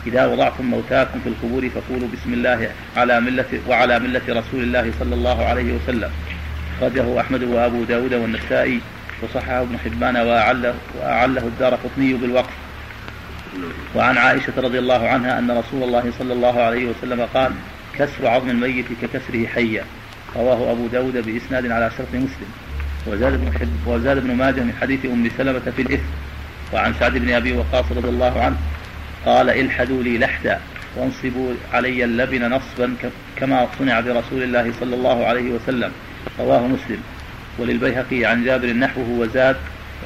S5: إذا وضعتم موتاكم في القبور فقولوا بسم الله على ملة وعلى ملة رسول الله صلى الله عليه وسلم أخرجه أحمد وأبو داود والنسائي وصححه ابن حبان وأعله, وأعله الدار قطني بالوقف. وعن عائشة رضي الله عنها أن رسول الله صلى الله عليه وسلم قال كسر عظم الميت ككسره حيا رواه أبو داود بإسناد على شرط مسلم. وزاد ابن وزاد ابن ماجه من حديث أم سلمة في الإثم وعن سعد بن أبي وقاص رضي الله عنه قال الحدوا لي لحدا وانصبوا علي اللبن نصبا كما صنع برسول الله صلى الله عليه وسلم رواه مسلم. وللبيهقي عن جابر نحوه وزاد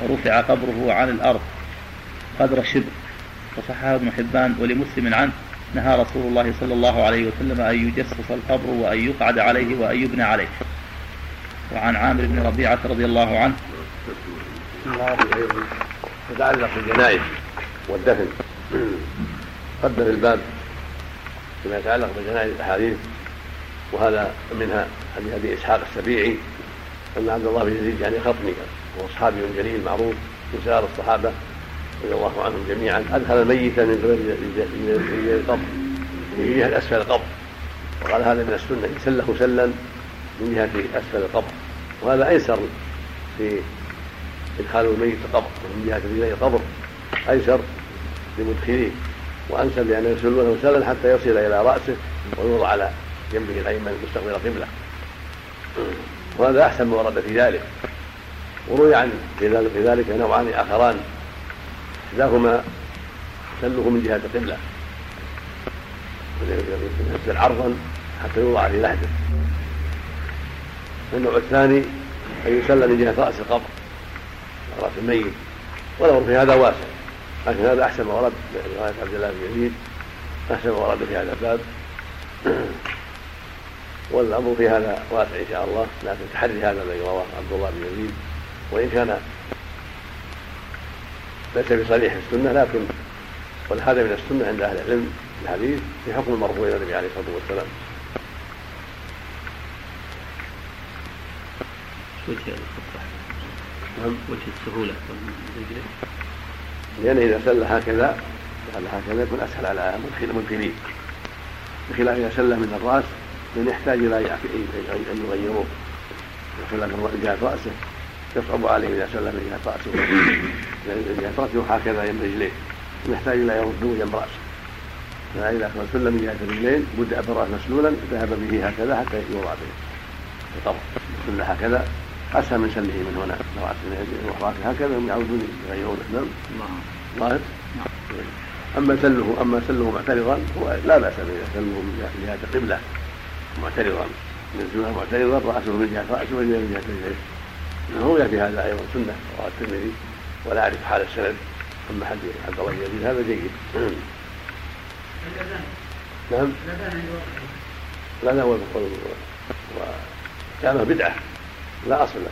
S5: ورفع قبره عن الأرض قدر شبر. وصححه ابن حبان ولمسلم عنه نهى رسول الله صلى الله عليه وسلم أن يجسس القبر وأن يقعد عليه وأن يبنى عليه. وعن عامر بن ربيعة رضي الله عنه
S1: يتعلق بالجنائز والدفن قدم الباب فيما يتعلق بالجنائز الاحاديث وهذا منها حديث ابي اسحاق السبيعي ان عبد الله بن يزيد يعني خطمي وهو صحابي جليل معروف من سائر الصحابه رضي الله عنهم جميعا ادخل الميت من قبل القبر من جهه اسفل القبر وقال هذا من السنة سله سلا من جهة أسفل القبر. وهذا أيسر في إدخال الميت القبر من جهة رجلي القبر أيسر لمدخليه. وأنسب لأنه يسلونه سلا حتى يصل إلى رأسه ويوضع على جنبه الأيمن مستقبل القبلة. وهذا أحسن ما ورد في ذلك. وروي عن في ذلك نوعان آخران. احداهما سله من جهة القبلة. يسل عرضا حتى يوضع في لحده. النوع الثاني أن يسل من جهه رأس القبر رأس الميت. والامر في هذا واسع لكن هذا أحسن ما ورد رواية عبد الله بن يزيد أحسن ما ورد في هذا الباب. والأمر في هذا واسع إن شاء الله لكن تحري هذا الذي رواه عبد الله بن يزيد. وإن كان ليس بصريح السنة لكن هذا من السنة عند أهل العلم الحديث في حكم المرفوع إلى النبي عليه الصلاة والسلام.
S5: وجه
S1: نعم.
S5: وجه السهولة
S1: لأن إذا سل هكذا سل هكذا يكون أسهل على المنكرين بخلاف إذا سل من الرأس من يحتاج إلى أن يغيروه سل من جهة رأسه يصعب عليه إذا سل من جهة رأسه. جهة رأسه هكذا يم رجليه. يحتاج إلى يرده رأسه. فإذا كان سلم من جهة الرجلين بدأ بالرأس مسلولا ذهب به هكذا حتى يوضع به القبر سل هكذا اسهل من سله من هنا راس راس هكذا هم يعودون يغيرونه نعم ظاهر اما سله اما سله معترضا هو لا باس به سله من جهه القبله معترضا ينزلها معترضا راسه من جهه راسه ومن جهه رجليه هو ياتي هذا أيضا سنه رواه الترمذي ولا اعرف حال السند اما حديث عبد الله بن يزيد هذا جيد نعم لا لا هو وكان بدعه لا أصل له.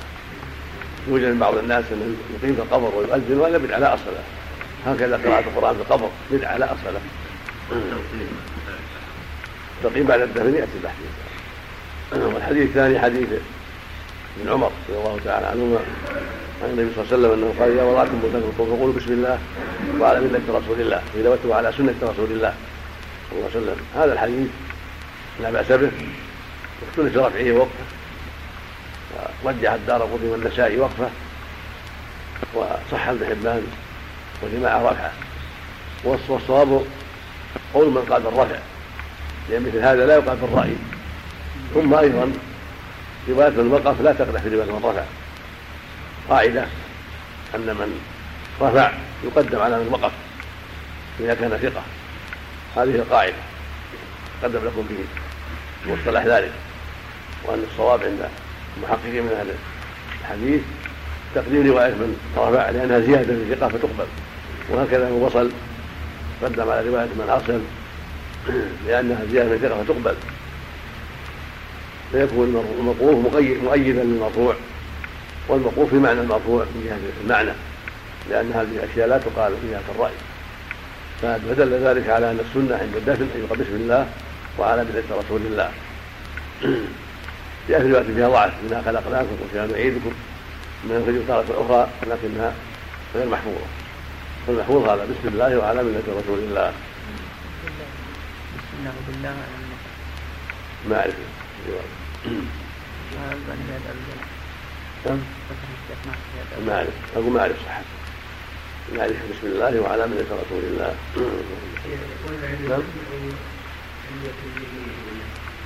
S1: يوجد من بعض الناس أنه يقيم في القبر ويؤذن ولا بدعة لا أصل له. هكذا قراءة القرآن في القبر بدعة لا أصل له. تقييم بعد الدفن ياتي البحث والحديث الثاني حديث ابن عمر رضي الله تعالى عنهما. عن النبي صلى الله عليه وسلم أنه قال اذا وضعتم بوتاكم فقولوا بسم الله وعلى ملة رسول الله واذا وتوا على سنة رسول الله صلى الله عليه وسلم. هذا الحديث لا بأس به. واختلف في رفعه ووقفه. ورجح الدار قطب والنسائي وقفة وصح ابن حبان وجماعه رفعه والصواب قول من قال بالرفع لأن مثل هذا لا يقال بالرأي. ثم أيضا رواية من وقف لا تقدح في رواية من رفع قاعدة أن من رفع يقدم على من وقف إذا كان ثقة. هذه القاعدة قدم لكم به مصطلح ذلك. وأن الصواب عند المحققين من أهل الحديث تقديم رواية من رفع لأنها زيادة في الثقة فتقبل. وهكذا من وصل قدم على رواية من ارسل لأنها زيادة من الثقة فتقبل. فيكون الموقوف مؤيدا للمرفوع والموقوف في معنى المرفوع من جهة المعنى لأن هذه الأشياء لا تقال في جهه الرأي. فدل ذلك على أن السنة عند الدفن ان يقال بسم الله وعلى ملة رسول الله. في روايه فيها ضعف منها خلقناكم وفيها نعيدكم. من الفجر تارة أخرى لكنها غير محفوظة. فالمحفوظ هذا بسم الله وعلى ملة رسول الله.
S4: بسم الله. بالله
S1: ما اعرف ما اعرف أقول ما أعرف صحته نعرف بسم الله وعلى ملة رسول الله.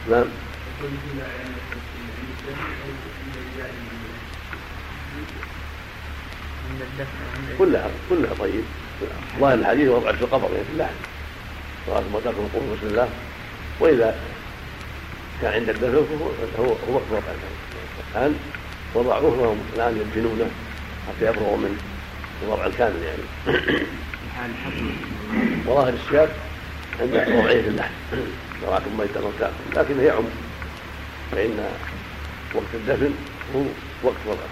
S1: نعم. كلها كلها طيب. ظاهر الحديث وضع في القبر يعني في اللحم. صلاة موتاكم القبور بسم الله. وإذا كان عند الدفن فهو هو وقت وضع الآن وضعوه وهم الآن يدفنونه حتى يفرغوا من الوضع الكامل يعني. وظاهر السياق عند وضعه في اللحم. ذراعكم ميتا موتاكم. لكنه يعم فإن وقت الدفن هو وقت وضع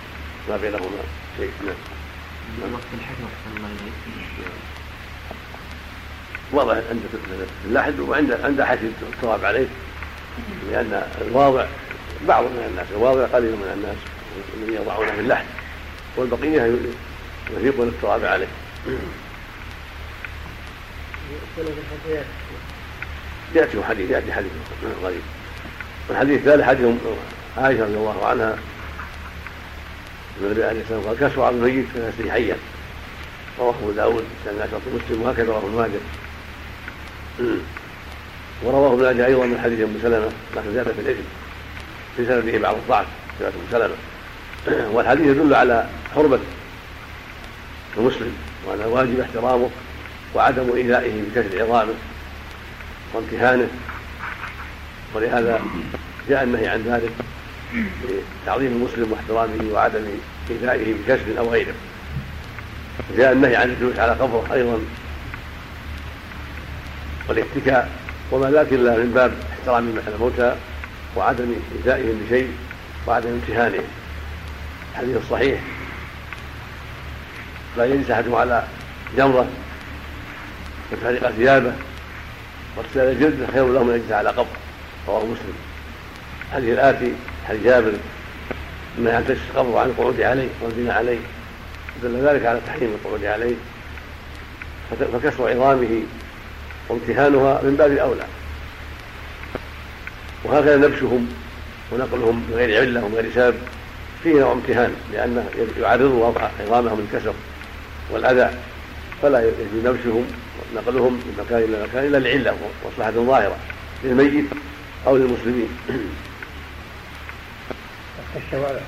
S1: ما بينهما شيء. نعم. وقت الحكمة الله واضح عند اللحد وعند عند حث التراب عليه لأن الواضع بعض من الناس الواضع قليل من الناس الذين يضعونه في اللحد والبقية يفيقون التراب عليه. يأتي حديث يأتي حديث غريب. والحديث الثالث حديث عائشة رضي الله عنها. النبي عليه والسلام قال كسر على الميت كنسره حيا. رواه أبو داود سنة مسلم وهكذا رواه ابن ماجه. ورواه ابن ماجه أيضا من حديث أم سلمة لكن زاد في الاثم في سنده بعض الضعف روايه أم سلمة. والحديث يدل على حرمة المسلم وان الواجب احترامه وعدم إيذائه بكسر عظامه وامتهانه. ولهذا جاء النهي عن ذلك لتعظيم المسلم واحترامه وعدم إيذائه بكسر أو غيره. جاء النهي عن الجلوس على قبره أيضا والاتكاء وما ذاك الا من باب احترام الموتى وعدم ايذائهم بشيء وعدم امتهانهم الحديث الصحيح. لا يجلس احدهم على جمرة وتحرق ثيابه واغتسال جلده خير له من يجلس على قبر. رواه مسلم. الحديث الآتي حديث جابر عن تشفي القبر وعن القعود عليه والبناء عليه دل ذلك على تحريم القعود عليه فكسر عظامه وامتهانها من باب اولى وهكذا نبشهم ونقلهم بغير علة ومن غير سبب فيه نوع امتهان لأنه يعرض عظامهم للكسر والأذى فلا يجوز نبشهم ونقلهم من مكان إلى مكان إلا لعلة مصلحه ظاهرة للميت أو للمسلمين.
S3: الشوارع.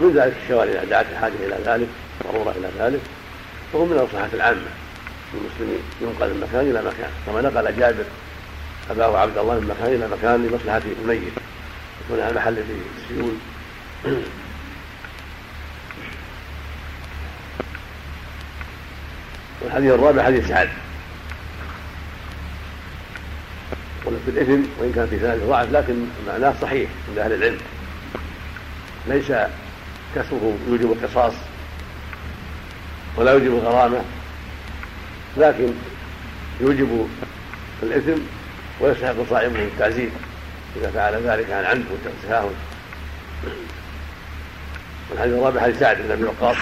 S1: من ذلك الشوارع إذا دعت الحاجة إلى ذلك ضروره إلى ذلك فهو من المصلحه العامة للمسلمين. ينقل من مكان إلى مكان. كما نقل جابر أباه عبد الله من مكان إلى مكان لمصلحة الميت. يكون على محل فيه السيول والحديث الرابع حديث سعد. قلت في الاثم وإن كان في ذلك ضعف لكن معناه صحيح عند أهل العلم. ليس كسره يوجب القصاص ولا يوجب الغرامه لكن يوجب الإثم ويستحق صاحبه التعزيز إذا فعل ذلك عن عمد وتساهل. والحديث الرابع حديث سعد بن أبي وقاص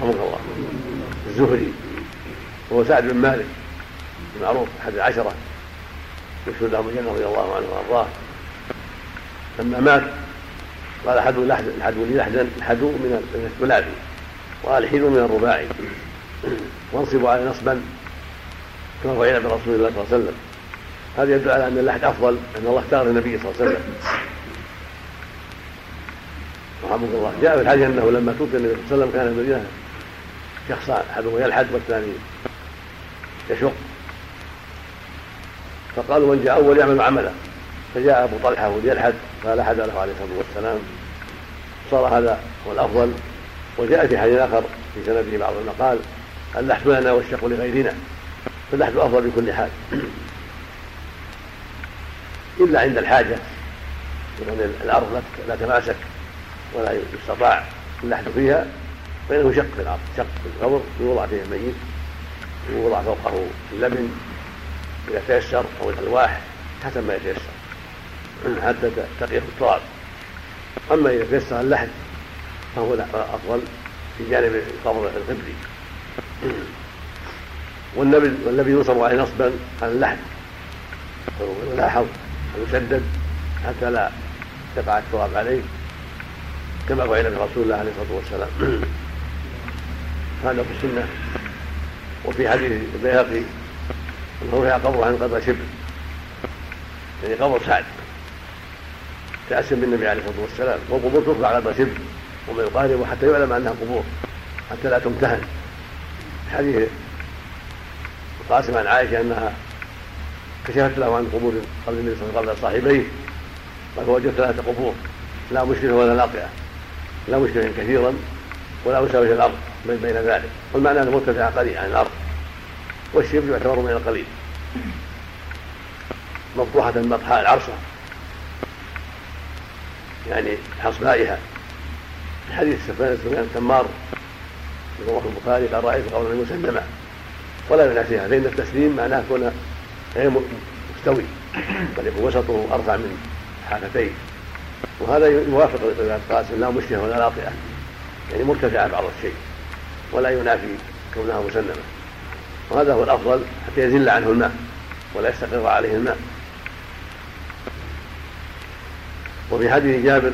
S1: رحمه الله الزهري وهو سعد بن مالك المعروف أحد العشره يشهد لهم الجنة رضي الله عنه وأرضاه. لما مات قال الحدو الحدو لي لحدا الحدو من الثلاثي والحين من الرباعي. وانصبوا على نصبا كما فعل برسول الله صلى الله عليه وسلم. هذا يدل على أن اللحد أفضل أن الله اختار النبي صلى الله عليه وسلم. رحمه الله. جاء في الحديث أنه لما توفي النبي صلى الله عليه وسلم كان المدينة شخصان أحدهما يلحد والثاني يشق. فقالوا من جاء أول يعمل عمله. فجاء أبو طلحة وليلحد فلحد له عليه الصلاة والسلام. صار هذا هو الأفضل. وجاء في حديث آخر في سنده بعض المقال اللحد لنا والشق لغيرنا. فاللحد أفضل بكل حال. إلا عند الحاجة لأن الأرض لا تماسك ولا يستطاع اللحد فيها فإنه شق في الأرض شق في القبر يوضع فيه الميت ويوضع فوقه اللبن إذا تيسر أو الألواح حسب ما يتيسر. حتى تقيه التراب أما إذا تيسر اللحد فهو أفضل في جانب القبر القبلي والنبي والنبي ينصب عليه نصبا على اللحد ويلاحظ ويسدد حتى لا يقع التراب عليه. كما فعل برسول الله عليه الصلاه والسلام هذا في السنة. وفي حديث البيهقي أنه رفع قبره عن قبر شبر يعني قبر سعد. تأسم بالنبي عليه الصلاة والسلام والقبور ترفع على شبر وما يقارب حتى يعلم أنها قبور حتى لا تمتهن. حديث القاسم عن عائشة أنها كشفت له عن قبور قبل النبي صلى الله عليه وسلم قبل صاحبيه قال فوجدت ثلاثة قبور لا مشرفه ولا ناطئه لا مشرفا كثيرا ولا مساوي الأرض بين ذلك. والمعنى أنه مرتفع قليل عن الأرض والشبر يعتبر من القليل. مفتوحة مطحاء العرصة يعني حصبائها حديث سفيان التمار في رواه البخاري قال رأيت قولا مسلمة ولا ينافيها فإن التسليم معناه يكون غير مستوي. بل يكون وسطه أرفع من حافتيه. وهذا يوافق القاسم لا مشيه ولا لاطئة يعني مرتفعة بعض الشيء. ولا ينافي كونها مسلمة. وهذا هو الأفضل حتى يزل عنه الماء. ولا يستقر عليه الماء. وفي حديث جابر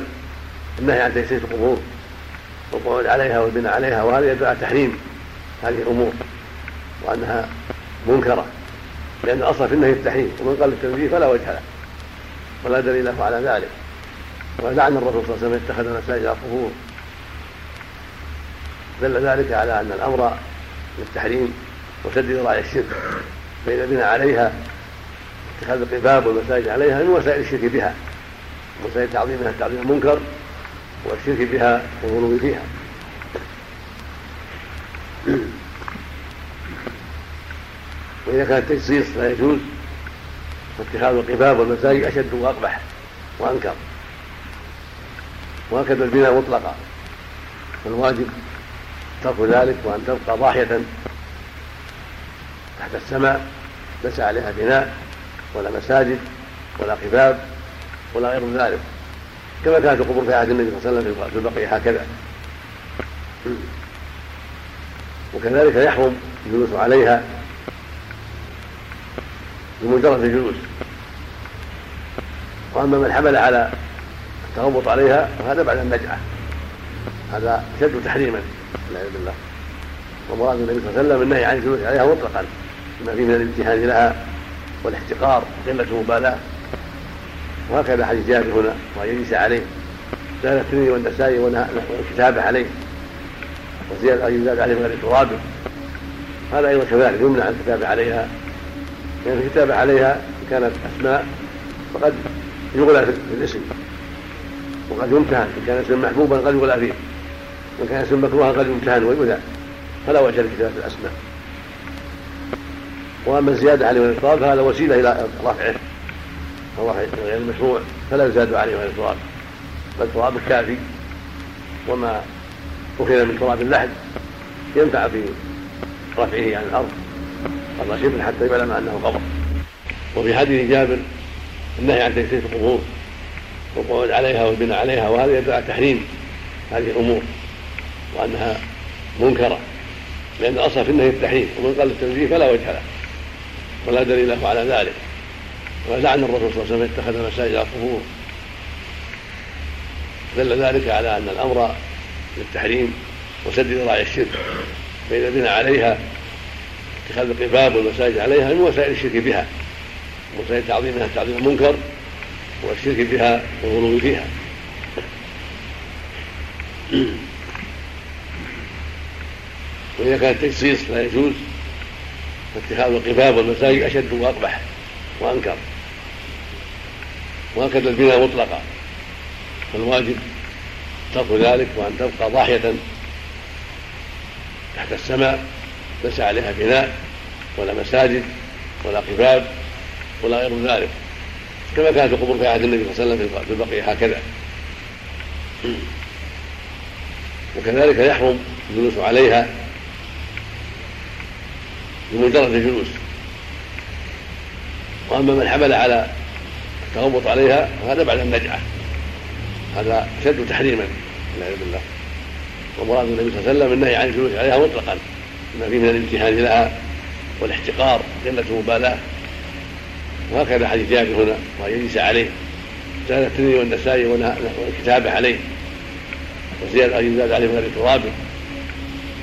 S1: النهي عن تيسير القبور والقعود عليها والبناء عليها وهذا يدل على تحريم هذه الأمور وأنها منكرة لأن الأصل في النهي التحريم ومن قال التنزيه فلا وجه له ولا دليل له على ذلك. ولعن الرسول صلى الله عليه وسلم اتخذ مساجد القبور. دل ذلك على أن الأمر للتحريم وسد ذراع الشرك فاذا بنى عليها اتخاذ القباب والمساجد عليها من وسائل الشرك بها. وسائل تعظيمها تعظيم المنكر والشرك بها والغلو فيها. وإذا كان التجصيص لا يجوز فاتخاذ القباب والمساجد أشد وأقبح وأنكر. وهكذا البناء مطلقا فالواجب ترك ذلك وأن تبقى ضاحية تحت السماء ليس عليها بناء ولا مساجد ولا قباب. ولا غير ذلك. كما كانت القبور في عهد النبي صلى الله عليه وسلم في البقية هكذا. وكذلك يحرم الجلوس عليها بمجرد الجلوس. وأما من حمل على التغوط عليها فهذا بعد النجعة. هذا اشد تحريما والعياذ بالله. ومراد النبي صلى الله عليه وسلم النهي عن الجلوس عليها مطلقا بما فيه من الامتهان لها والاحتقار وقله المبالاة. وهكذا حديث جابر هنا وان يجلس عليه. زاد الترمذي والنسائي والكتابه عليه. وزيادة أن يزاد عليه من غير تراب هذا أيضا كذلك يمنع الكتابة عليها. لأن الكتابة عليها كانت أسماء فقد يغلى في الاسم. وقد يمتهن إن كان اسم محبوبا قد يغلى فيه. وإن كان اسم مكروها قد يمتهن ويؤذى. فلا وجه لكتابة الأسماء. وأما الزيادة عليه التراب فهذا وسيلة إلى رفعه. الرفع غير المشروع فلا يزاد عليه من التراب. بل التراب الكافي وما أخذ من تراب اللحد ينفع في رفعه عن الأرض شبر حتى يعلم أنه قبر. وفي حديث جابر النهي عن تجسيس القبور والقعود عليها والبناء عليها وهذا يدل على تحريم هذه الأمور وأنها منكرة لأن الأصل في النهي التحريم ومن قال التنزيه فلا وجه له ولا دليل له على ذلك. ولعن الرسول صلى الله عليه وسلم اتخذ مساجد القبور. دل ذلك على أن الأمر للتحريم وسد ذراع الشرك. فإن البناء عليها اتخاذ القباب والمساجد عليها من وسائل الشرك بها. وسائل تعظيمها تعظيم المنكر والشرك بها والغلو فيها. وإذا كان التجصيص لا يجوز فاتخاذ القباب والمساجد أشد وأقبح وأنكر. وهكذا البناء مطلقا فالواجب ترك ذلك وأن تبقى ضاحية تحت السماء ليس عليها بناء ولا مساجد ولا قباب ولا غير ذلك. كما كانت القبور في عهد النبي صلى الله عليه وسلم في البقية هكذا. وكذلك يحرم الجلوس عليها بمجرد الجلوس. وأما من حمل على التغوط عليها فهذا بعد النجعة. هذا اشد تحريما والعياذ بالله. ومراد النبي صلى الله عليه وسلم النهي عن الجلوس عليها مطلقا. بما فيه من الامتهان لها والاحتقار قلة المبالاة. وهكذا حديث جابر هنا وان يجلس عليه. زاد الترمذي والنسائي والكتابه عليه. وزيادة أن يزاد عليه من غير تراب.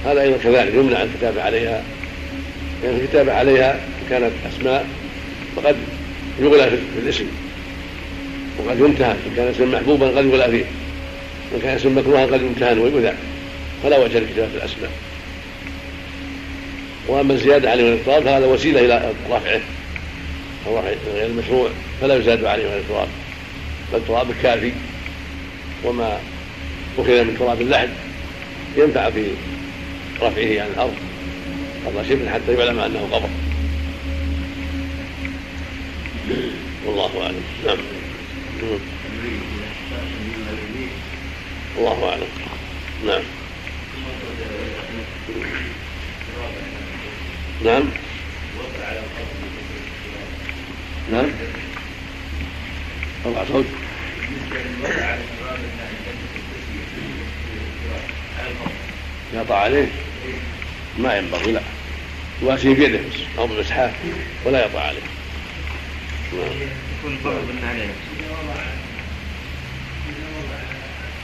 S1: هذا أيضا كذلك يمنع الكتابة عليها. لأن يعني الكتابة عليها كانت أسماء فقد يغلى في الاسم. وقد يمتهن إن كان اسم محبوبا قد يغلى فيه وإن كان اسم مكروها قد يمتهن ويؤذى. فلا وجه لكتابة الأسماء. وأما الزيادة عليه التراب فهذا وسيلة إلى رفعه. أو غير المشروع فلا يزاد عليه من التراب. بل التراب الكافي. وما أخذ من تراب اللحد ينفع في رفعه عن الأرض. قبل شبر حتى يعلم أنه قبر. والله أعلم. نعم. الله أعلم. نعم. نعم. نعم. أربع صوت يقطع عليه. ما ينبغي لا يواسي بيده. أو بمسحاه ولا يقطع عليه. نعم. يكون بالنعلين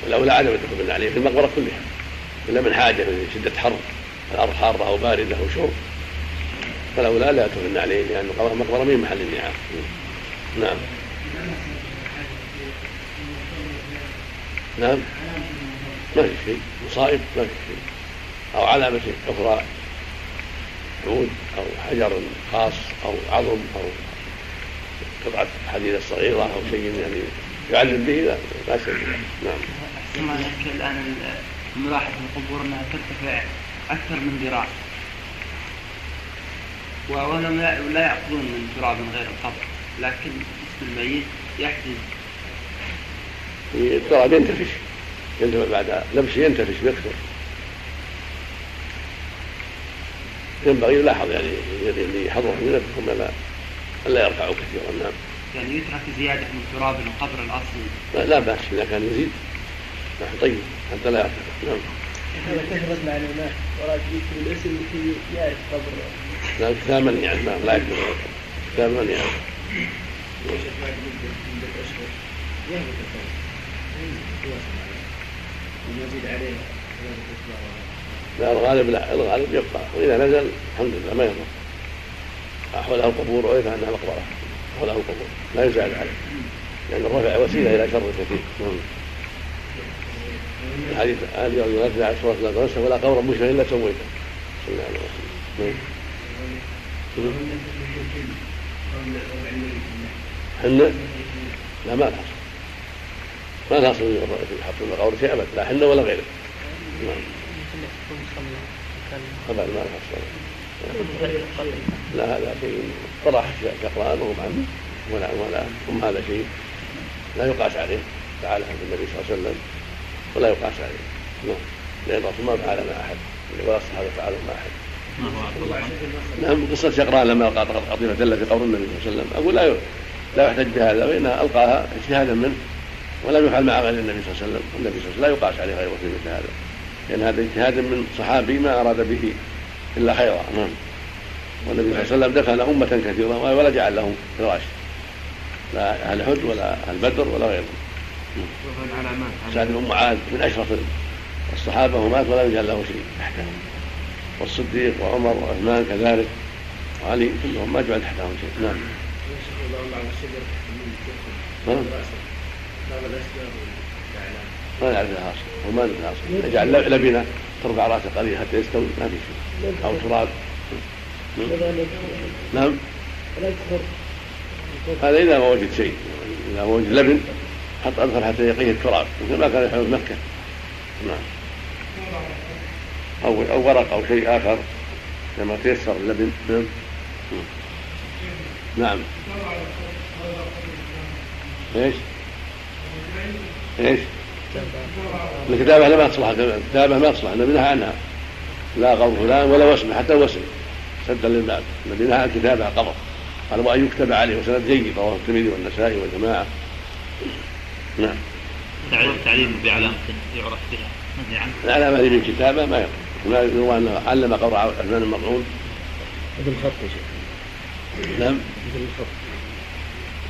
S1: لا عدم الدخول بالنعلين في المقبرة كلها. إلا من حاجة من شدة حر الأرض حارة أو باردة أو شوب فالاولى لا يدخل بالنعلين لأن المقبره من محل النعام نعم. نعم. ما في شيء. مصائب ما في شيء. أو علامة أخرى عود أو حجر خاص أو عظم أو قطعة حديدة صغيرة أو شيء يعني يعلم به لا لا شيء نعم.
S2: أحسن الآن الملاحظ في القبور أنها ترتفع أكثر من ذراع. ولم لا يأخذون من تراب غير القبر لكن اسم الميت يحجز
S1: التراب ينتفش. ينتفش بعد لبسه ينتفش ويكثر ينبغي يلاحظ يعني اللي يحضره من نفسهم لا. الا يرفعوا كثيرا نعم.
S2: يعني يترك زيادة من تراب القبر الاصلي.
S1: لا, لا بأس إذا كان يزيد نعم طيب حتى لا يرتفع نعم.
S3: هذا كثرت معلومات وراد يكتب الاسم لكي يعرف قبر.
S1: لا كتاب من يعني نعم لا يكتب كتاب من يعني.
S3: يزيد عليه
S1: لا الغالب لا الغالب يبقى وإذا نزل الحمد لله ما يضر حولها القبور ويدفع عنها مقبرة. حولها القبور. لا يزعل عليه لأن الرفع وسيلة إلى شر كثير. نعم. الحديث قال يوم ينزل على سورة لا تنسى ولا قبر مشبه إلا سويته. صلى الله عليه وسلم. حنة لا ما الأصل ما الأصل في حط القبر شيء أبدا. لا حنة ولا غيره. نعم. أبدا ما الأصل لا هذا شيء طرح شقران وهو معلم. ولا ولا ثم هذا شيء. لا يقاس عليه. عن النبي صلى الله عليه وسلم. ولا يقاس عليه. نعم. لأن الرسول ما فعل مع أحد. ولا الصحابة فعلوا مع أحد. نعم قصة شقران لما ألقى قطيفة في قبر النبي صلى الله عليه وسلم. أقول لا لا يحتج بهذا وإنها ألقاها اجتهادا منه. ولم يفعل مع غير النبي صلى الله عليه وسلم. النبي صلى الله عليه وسلم لا يقاس عليه غيره في مثل هذا. لأن هذا اجتهاد من صحابي ما أراد به. إلا خيرا. نعم. والنبي صلى الله عليه وسلم دفن أمة كثيرة ولا جعل لهم فراش لا أهل حد ولا أهل بدر ولا غيرهم. سعد بن معاذ من أشرف الصحابة ومات ولا يجعل له شيء. تحته والصديق وعمر وعثمان كذلك. وعلي كلهم ما جعل تحتهم شيء. نعم. ما نعرف لها اصل وما نعرف لها اصل نجعل لبنة ترفع راسه قليلا حتى يستوي ما في شيء. أو تراب. نعم. هذا إذا ما وجد شيء. إذا ما وجد لبن حط اذخر حتى يقيه التراب. مثل ما كان يحول مكة. نعم. أو أو ورق أو شيء آخر. كما تيسر اللبن. نعم. نعم. إيش؟ إيش؟ الكتابة لا ما تصلح الكتابة ما تصلح النبي عنها. لا قبر فلان ولا وسم حتى الوسم. سدا للباب النبي نهى عن كتابة قبر. قال وأن يكتب عليه وسند جيد رواه الترمذي والنسائي والجماعة. نعم.
S5: تعليم بعلامة يعرف بها.
S1: العلامة اللي من كتابة ما يقول. يروى أنه علم قبر عثمان المرعون
S6: مثل الخط يا شيخ.
S1: نعم.
S6: مثل الخط.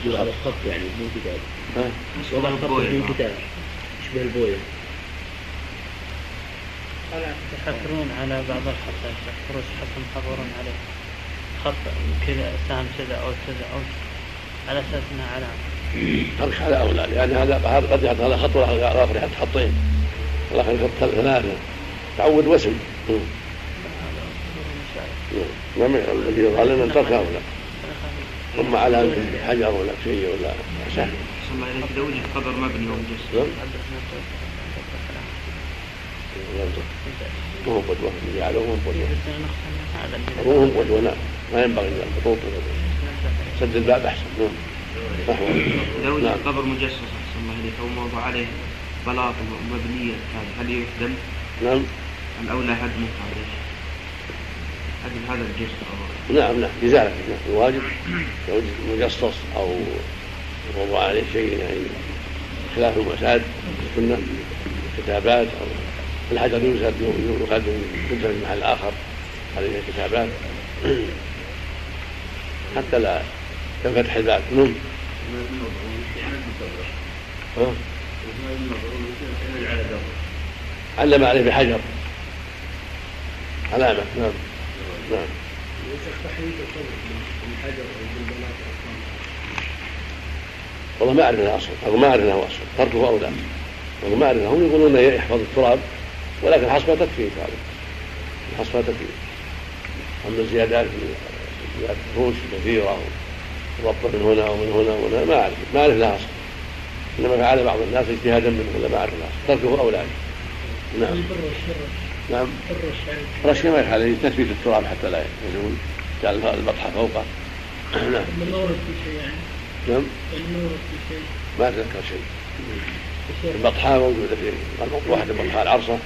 S6: يشبه الخط يعني مو كتاب وضع الخط من كتاب يشبه البوية.
S4: يحفرون على بعض الخط يا شيخ فروس حسن يحفرون عليه. خط كذا سهم كذا أو كذا أو على أساس انها علامه
S1: ترك على أولى لأن هذا قد يحط هذا خط والاخر يحط خطين. والاخر يحط ثلاثة. تعود وسم. نعم الذي يظهر لنا ان ترك هؤلاء. ثم على حجر ولا شيء ولا سهل
S2: قبر مبني ومجسم
S1: نعم هو قدوة جعلوه هم قدوة هم قدوة نعم ما ينبغي الخطوط سد الباب أحسن. نعم.
S2: إذا وجد قبر مجسس أحسن الله إليك موضع عليه بلاط مبنية هل يهدم؟
S1: نعم.
S2: الأولى هدمه هذا. هدم هذا الجسر
S1: نعم نعم. إزالة. الواجب لو مجصص أو وضع عليه شيء يعني خلاف المعتاد في السنة كتابات أو الحجر يوجد يوجد يوجد في محل آخر هذه الكتابات حتى لا ينفتح الباب؟ نعم علم عليه بحجر. علامة نعم. نعم. والله ما أعرف له اصل ما أعرف له اصل تركه اولى والله ما أعرف هم يقولون يحفظ التراب. ولكن حصبه تكفي هذا الحصبه تكفي. أما الزيادات زيادات الفروش كثيرة وربط من هنا ومن هنا ومن هنا ما أعرف ما أعرف لها اصل إنما فعل بعض الناس اجتهادا منه ولا ما أعرف لها اصل تركه اولى نعم. نعم. الرش ما يفعل تثبيت التراب حتى لا يزول جعل البطحه فوقه. نعم.
S3: ما ورد في شيء يعني.
S1: نعم.
S3: ما ورد في شيء.
S1: ما اتذكر شيء. البطحاء موجودة في واحد البطحاء العرصه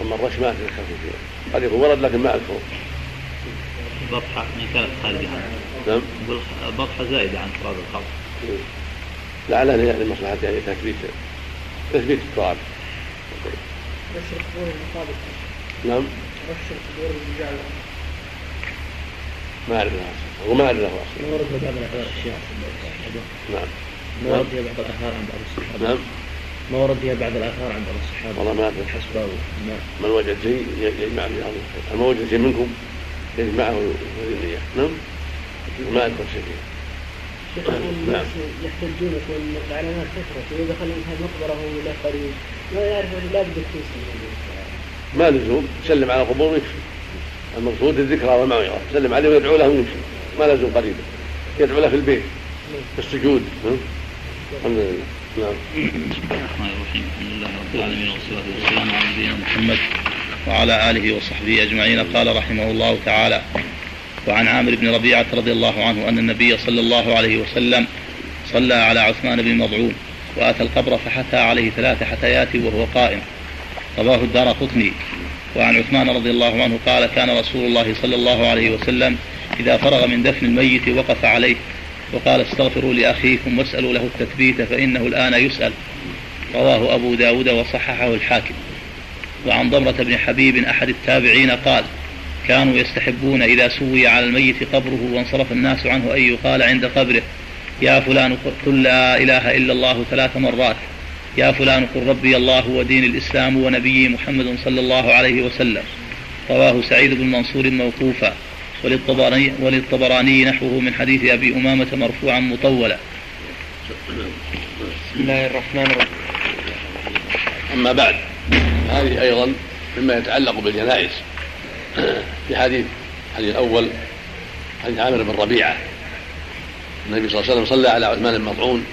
S1: اما الرش ما في شيء قد يكون ورد لكن ما أذكره.
S5: البطحه من كانت خارجه
S1: نعم.
S5: البطحه زائده عن تراب الخلق
S1: لعله لمصلحه يعني تثبيت تثبيت التراب.
S3: رش القبور المقابل.
S1: نعم.
S3: رش القبور
S1: ما أعرف له اصل وما أعرف له اصل
S6: ما ورد في بعض الأحوال أشياء
S1: نعم.
S6: ما ورد في بعض الأحوال عن بعض الصحابة
S1: نعم.
S6: ما ورد فيها بعض الآثار عند الصحابة
S1: والله ما
S6: الحسبة والماء
S1: من وجد شيء يجمع به هذا من وجد شيء منكم يجمعه ويريد اياه نعم؟ ما أذكر شيء. فيه
S3: شيخ الناس يحتجون يقول العلامات كثرت واذا دخل الإنسان مقبرة ولا قريب ما يعرف لا بد
S1: ما لزوم. سلم على القبور ويكفي. المقصود الذكرى والموعظه سلم عليه ويدعو له ويمشي ما لزوم قريبا يدعو له في البيت في السجود. نعم. الحمد لله. نعم.
S5: الرحمن الرحيم. الحمد لله رب العالمين والصلاة والسلام على نبينا محمد وعلى آله وصحبه أجمعين. قال رحمه الله تعالى وعن عامر بن ربيعة رضي الله عنه أن النبي صلى الله عليه وسلم صلى على عثمان بن مضعون وأتى القبر فحثى عليه ثلاث حثيات وهو قائم. رواه الدار قطني. وعن عثمان رضي الله عنه قال كان رسول الله صلى الله عليه وسلم إذا فرغ من دفن الميت وقف عليه وقال استغفروا لأخيكم واسألوا له التثبيت فإنه الآن يسأل. رواه أبو داود وصححه الحاكم. وعن ضمرة بن حبيب أحد التابعين قال كانوا يستحبون إذا سوي على الميت قبره وانصرف الناس عنه أن يقال عند قبره يا فلان قل لا إله إلا الله ثلاث مرات. يا فلان قل ربي الله ودين الإسلام ونبي محمد صلى الله عليه وسلم. رواه سعيد بن منصور موقوفا. وللطبراني, وللطبراني نحوه من حديث أبي أمامة مرفوعا مطولا.
S2: بسم الله الرحمن الرحيم.
S1: أما بعد هذه أيضا مما يتعلق بالجنائز. في حديث الحديث الأول حديث عامر بن ربيعة. النبي صلى الله عليه وسلم صلى على عثمان المطعون.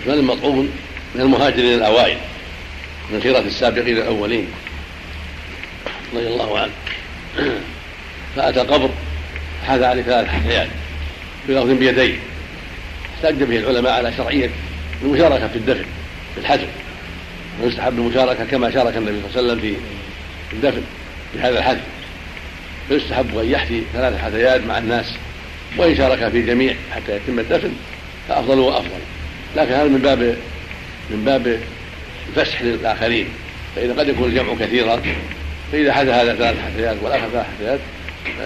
S1: عثمان المطعون من المهاجرين الأوائل من خيرة السابقين الأولين رضي الله عنه. فأتى قبر حاز عليه ثلاث حثيات بلفظ بيديه. احتج به العلماء على شرعية المشاركة في الدفن في الحجر. ويستحب المشاركة كما شارك النبي صلى الله عليه وسلم في الدفن في هذا الحج فيستحب أن يحثي ثلاث حثيات مع الناس وإن شارك في جميع حتى يتم الدفن فأفضل وأفضل. لكن هذا من باب من باب الفسح للآخرين. فإذا قد يكون الجمع كثيرا فإذا حدث هذا ثلاث حثيات والآخر ثلاث حثيات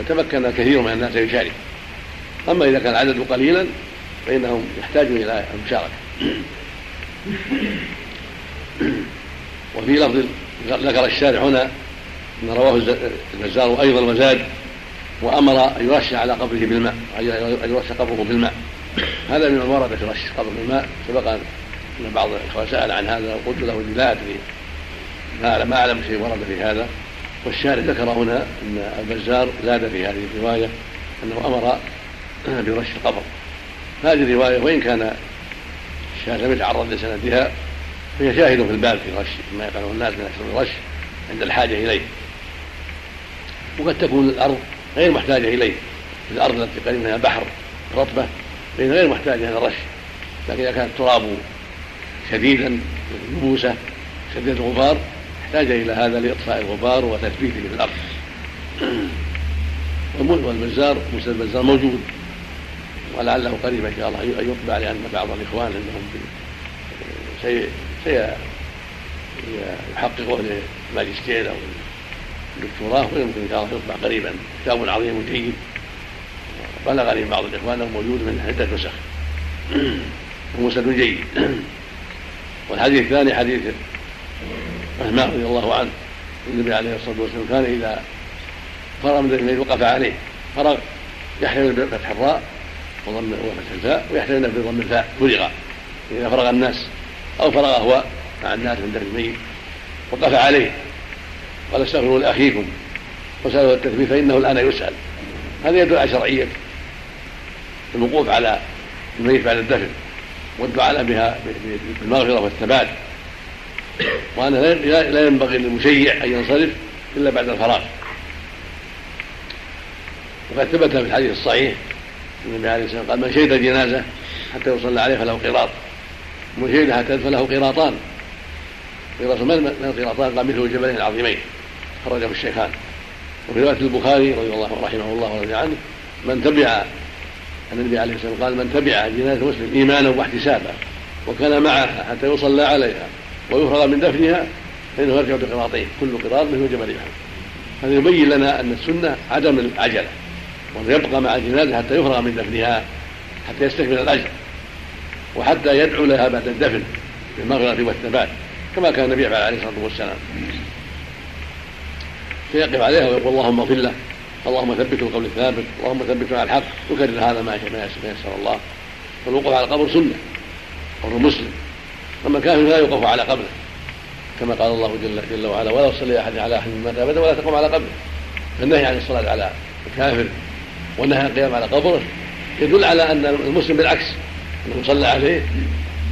S1: تمكن كثير من الناس يشارك أما إذا كان العدد قليلا فإنهم يحتاجون إلى المشاركة. وفي لفظ ذكر الشارع هنا إن رواه البزار أيضا وزاد وأمر أن يرش على قبره بالماء أن يرش قبره بالماء. هذا مما ورد في رش قبر بالماء. سبق أن بعض الاخوه سال عن هذا وقلت له لا أدري ما أعلم شيء ورد في هذا. والشارع ذكر هنا أن البزار زاد في هذه الرواية أنه أمر برش القبر. هذه الرواية وإن كان الشارع لم يتعرض لسندها فهي شاهد في الباب في رش ما يفعله الناس من أكثر الرش عند الحاجة إليه. وقد تكون الأرض غير محتاجة إليه. الأرض التي قريب منها بحر رطبة فإن غير محتاجة إلى الرش. لكن إذا كان التراب شديدا نبوسه شديد الغبار احتاج إلى هذا لإطفاء الغبار وتثبيته في الأرض. والبزار موسى البزار موجود. ولعله قريب إن شاء الله أن يطبع لأن بعض الإخوان عندهم سيحققه للماجستير أو الدكتوراه ويمكن إن شاء الله يطبع قريبا. كتاب عظيم جيد بلغني بعض الإخوان أنه موجود من عدة نسخ. ومسند جيد. والحديث الثاني حديث عثمان رضي الله عنه النبي عليه الصلاة والسلام كان إذا فرغ من الليل وقف عليه. فرغ يحتمل بفتح الراء وضم وفتح الفاء ويحتمل بضم الفاء فرغ. إذا فرغ الناس أو فرغ هو مع الناس من دفن الميت وقف عليه. قال استغفروا لأخيكم وسألوا التثبيت فإنه الآن يسأل. هذا يدل على شرعية. الوقوف على الميت بعد الدفن والدعاء له بها بالمغفرة والثبات. وأن لا ينبغي للمشيع أن ينصرف إلا بعد الفراغ. وقد ثبت في الحديث الصحيح النبي عليه الصلاة والسلام قال من شهد جنازه حتى يصلى عليه فله قراط. ومن شهد حتى فله قراطان. قراط من القراطان؟ قال مثل الجبلين العظيمين. خرجه الشيخان. وفي رواية البخاري رضي الله رحمه الله ورضي عنه من تبع النبي عليه الصلاة والسلام قال من تبع جنازة مسلم إيمانا واحتسابا وكان معها حتى يصلى عليها ويفرغ من دفنها فإنه يرجع بقراطين كل قراط مثل جبل أحد هذا يبين لنا أن السنة عدم العجلة وأن يبقى مع الجنازة حتى يفرغ من دفنها حتى يستكمل الأجر وحتى يدعو لها بعد الدفن بالمغفرة والثبات كما كان النبي عليه الصلاة والسلام. فيقف عليها ويقول اللهم اغفر له اللهم ثبته القول الثابت اللهم ثبته على الحق يكرر هذا ما يسر الله. فالوقوف على القبر سنة قبر مسلم. أما كافر لا يوقف على قبره كما قال الله جل, جل وعلا ولا تصلي احد على أحد مات ابدا ولا تقوم على قبره. فالنهي عن الصلاة على الكافر والنهي عن القيام على قبره يدل على أن المسلم بالعكس أنه يصلى عليه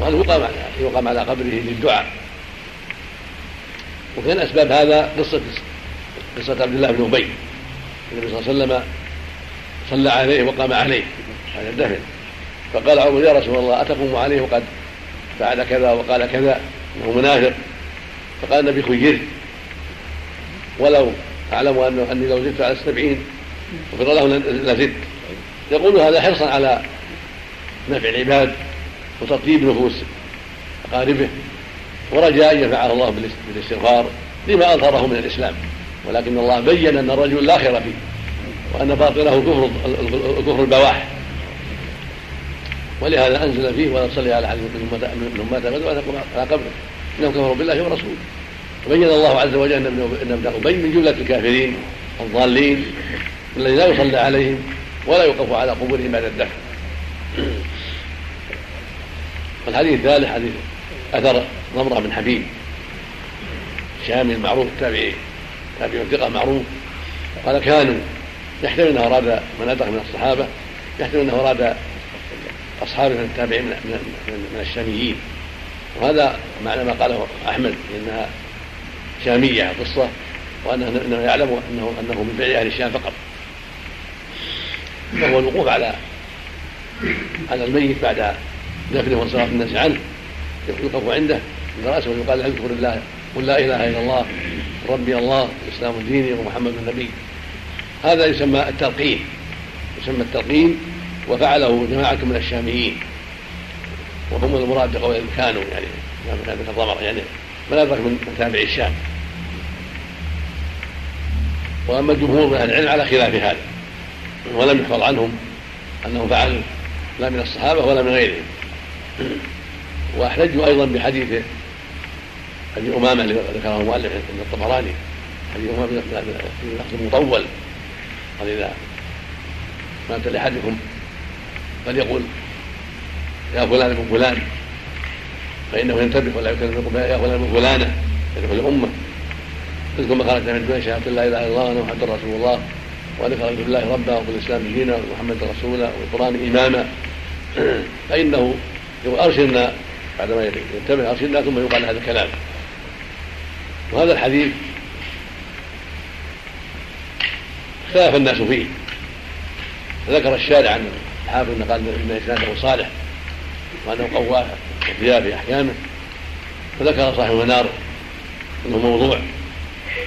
S1: وان يقام يقام على قبره للدعاء. وكان أسباب هذا قصه قصة عبد الله بن أبي النبي صلى الله عليه وسلم صلى عليه وقام عليه على الدفن فقال عمر يا رسول الله أتقوم عليه وقد فعل كذا وقال كذا انه منافق. فقال النبي خيرت ولو أعلم انه أني لو زدت على السبعين غفر له لزدت. يقول هذا حرصا على نفع العباد وتطيب نفوس أقاربه ورجاء أن ينفعه الله بالاستغفار لما أظهره من الإسلام. ولكن الله بين أن الرجل لا خير فيه وأن باطنه كفر كفر البواح. ولهذا أنزل فيه ولا تصلي على أحد منهم مات ابدا ولا تقوم على قبره. إنهم كفروا بالله ورسوله. وبين الله عز وجل أن ابن أبي من جملة الكافرين الضالين الذين لا يصلى عليهم ولا يوقف على قبورهم بعد الدفن والحديث الثالث حديث أثر ضمرة بن حبيب. الشامي المعروف التابعي تابع ثقه معروف. قال كانوا يحتمل انه اراد من ادرك من الصحابة يحتمل انه اراد اصحابه من التابعين من, من, الشاميين. وهذا معنى ما قاله أحمد إنها شامية قصة وانه أنه يعلم انه أنه من فعل أهل الشام فقط. وهو الوقوف على على الميت بعد دفنه وانصراف الناس عنه. يوقف عنده عند رأسه ويقال له اذكر الله قل لا إله إلا الله ربي الله الاسلام ديني ومحمد النبي. هذا يسمى التلقين. يسمى التلقين وفعله جماعة من الشاميين. وهم المراد بقول كانوا يعني كان الضمر يعني من أدرك من تابع الشام. وأما الجمهور من أهل العلم على خلاف هذا ولم يحفظ عنهم أنهم فعلوا لا من الصحابة ولا من غيرهم. واحتجوا أيضا بحديث أبي أمامة الذي ذكره المؤلف عند الطبراني أبي أمامة بلفظ مطول قال إذا مات لأحدكم فليقول يا فلان ابن فلان فإنه ينتبه ولا يكلم يا فلان ابن فلانة يدعو الأمة. أذكر ما خرجت من الدنيا شهادة لا إله إلا الله وأن محمد رسول الله وذكر بالله ربا وبالإسلام دينا ومحمد رسولا والقرآن إماما فإنه يقول أرشدنا بعدما ينتبه أرشدنا ثم يقال هذا الكلام. وهذا الحديث اختلف الناس فيه. ذكر الشارع عن الحافظ ان قال ان اسناده صالح. وانه قواه وفيها في احكامه وذكر صاحب المنار إنه موضوع.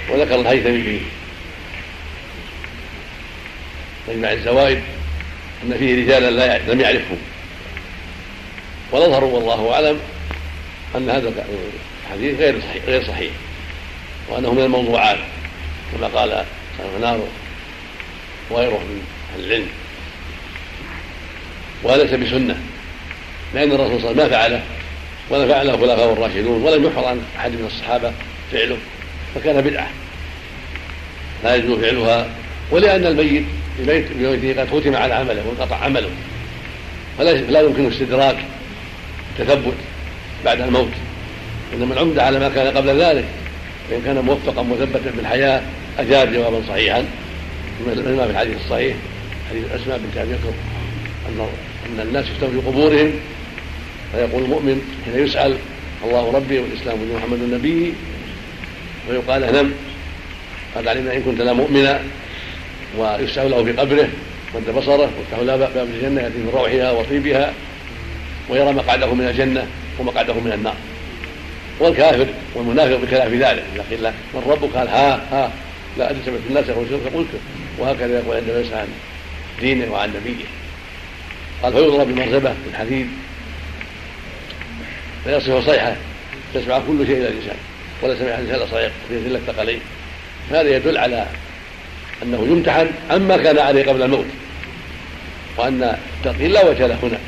S1: وذكر الهيثمي في مجمع الزوائد إن فيه رجالا لا لم يعرفهم. والاظهر والله أعلم أن هذا الحديث غير صحيح غير صحيح. وأنه من الموضوعات كما قال صاحب المنار. وغيره من أهل العلم. وليس بسنة لأن الرسول صلى الله عليه وسلم ما فعله ولا فعله الخلفاء الراشدون ولم يحفظ عن أحد من الصحابة فعله فكان بدعة. لا يجوز فعلها ولأن الميت بيته قد ختم على عمله وانقطع عمله. فلا يمكن استدراك التثبت بعد الموت. إنما العمدة على ما كان قبل ذلك فان كان موفقا مثبتا في الحياة أجاب جوابا صحيحا. ما في الحديث الصحيح حديث اسماء بنت أبي بكر ان أن الناس يفتون في قبورهم فيقول المؤمن حين يسأل الله ربي والإسلام دين محمد النبي. ويقال نم قد علمنا إن كنت لا مؤمنا. ويسأل له في قبره مد بصره وافتح له باب الجنة ياتي من روحها وطيبها ويرى مقعده من الجنة ومقعده من النار. والكافر والمنافق بخلاف ذلك إذا قيل من ربك؟ قال ها ها لا أدري سمعت الناس يقول فقلت وهكذا يقول عندما يسأل عن دينه وعن نبيه. قال فيضرب بمرزبه في الحديد. فيصف صيحة تسمع كل شيء إلى الإنسان ولا سمع الانسان صيح في ذله ثقلين هذا يدل على أنه يمتحن عما كان عليه قبل الموت وأن التقييد لا وجه له هنا.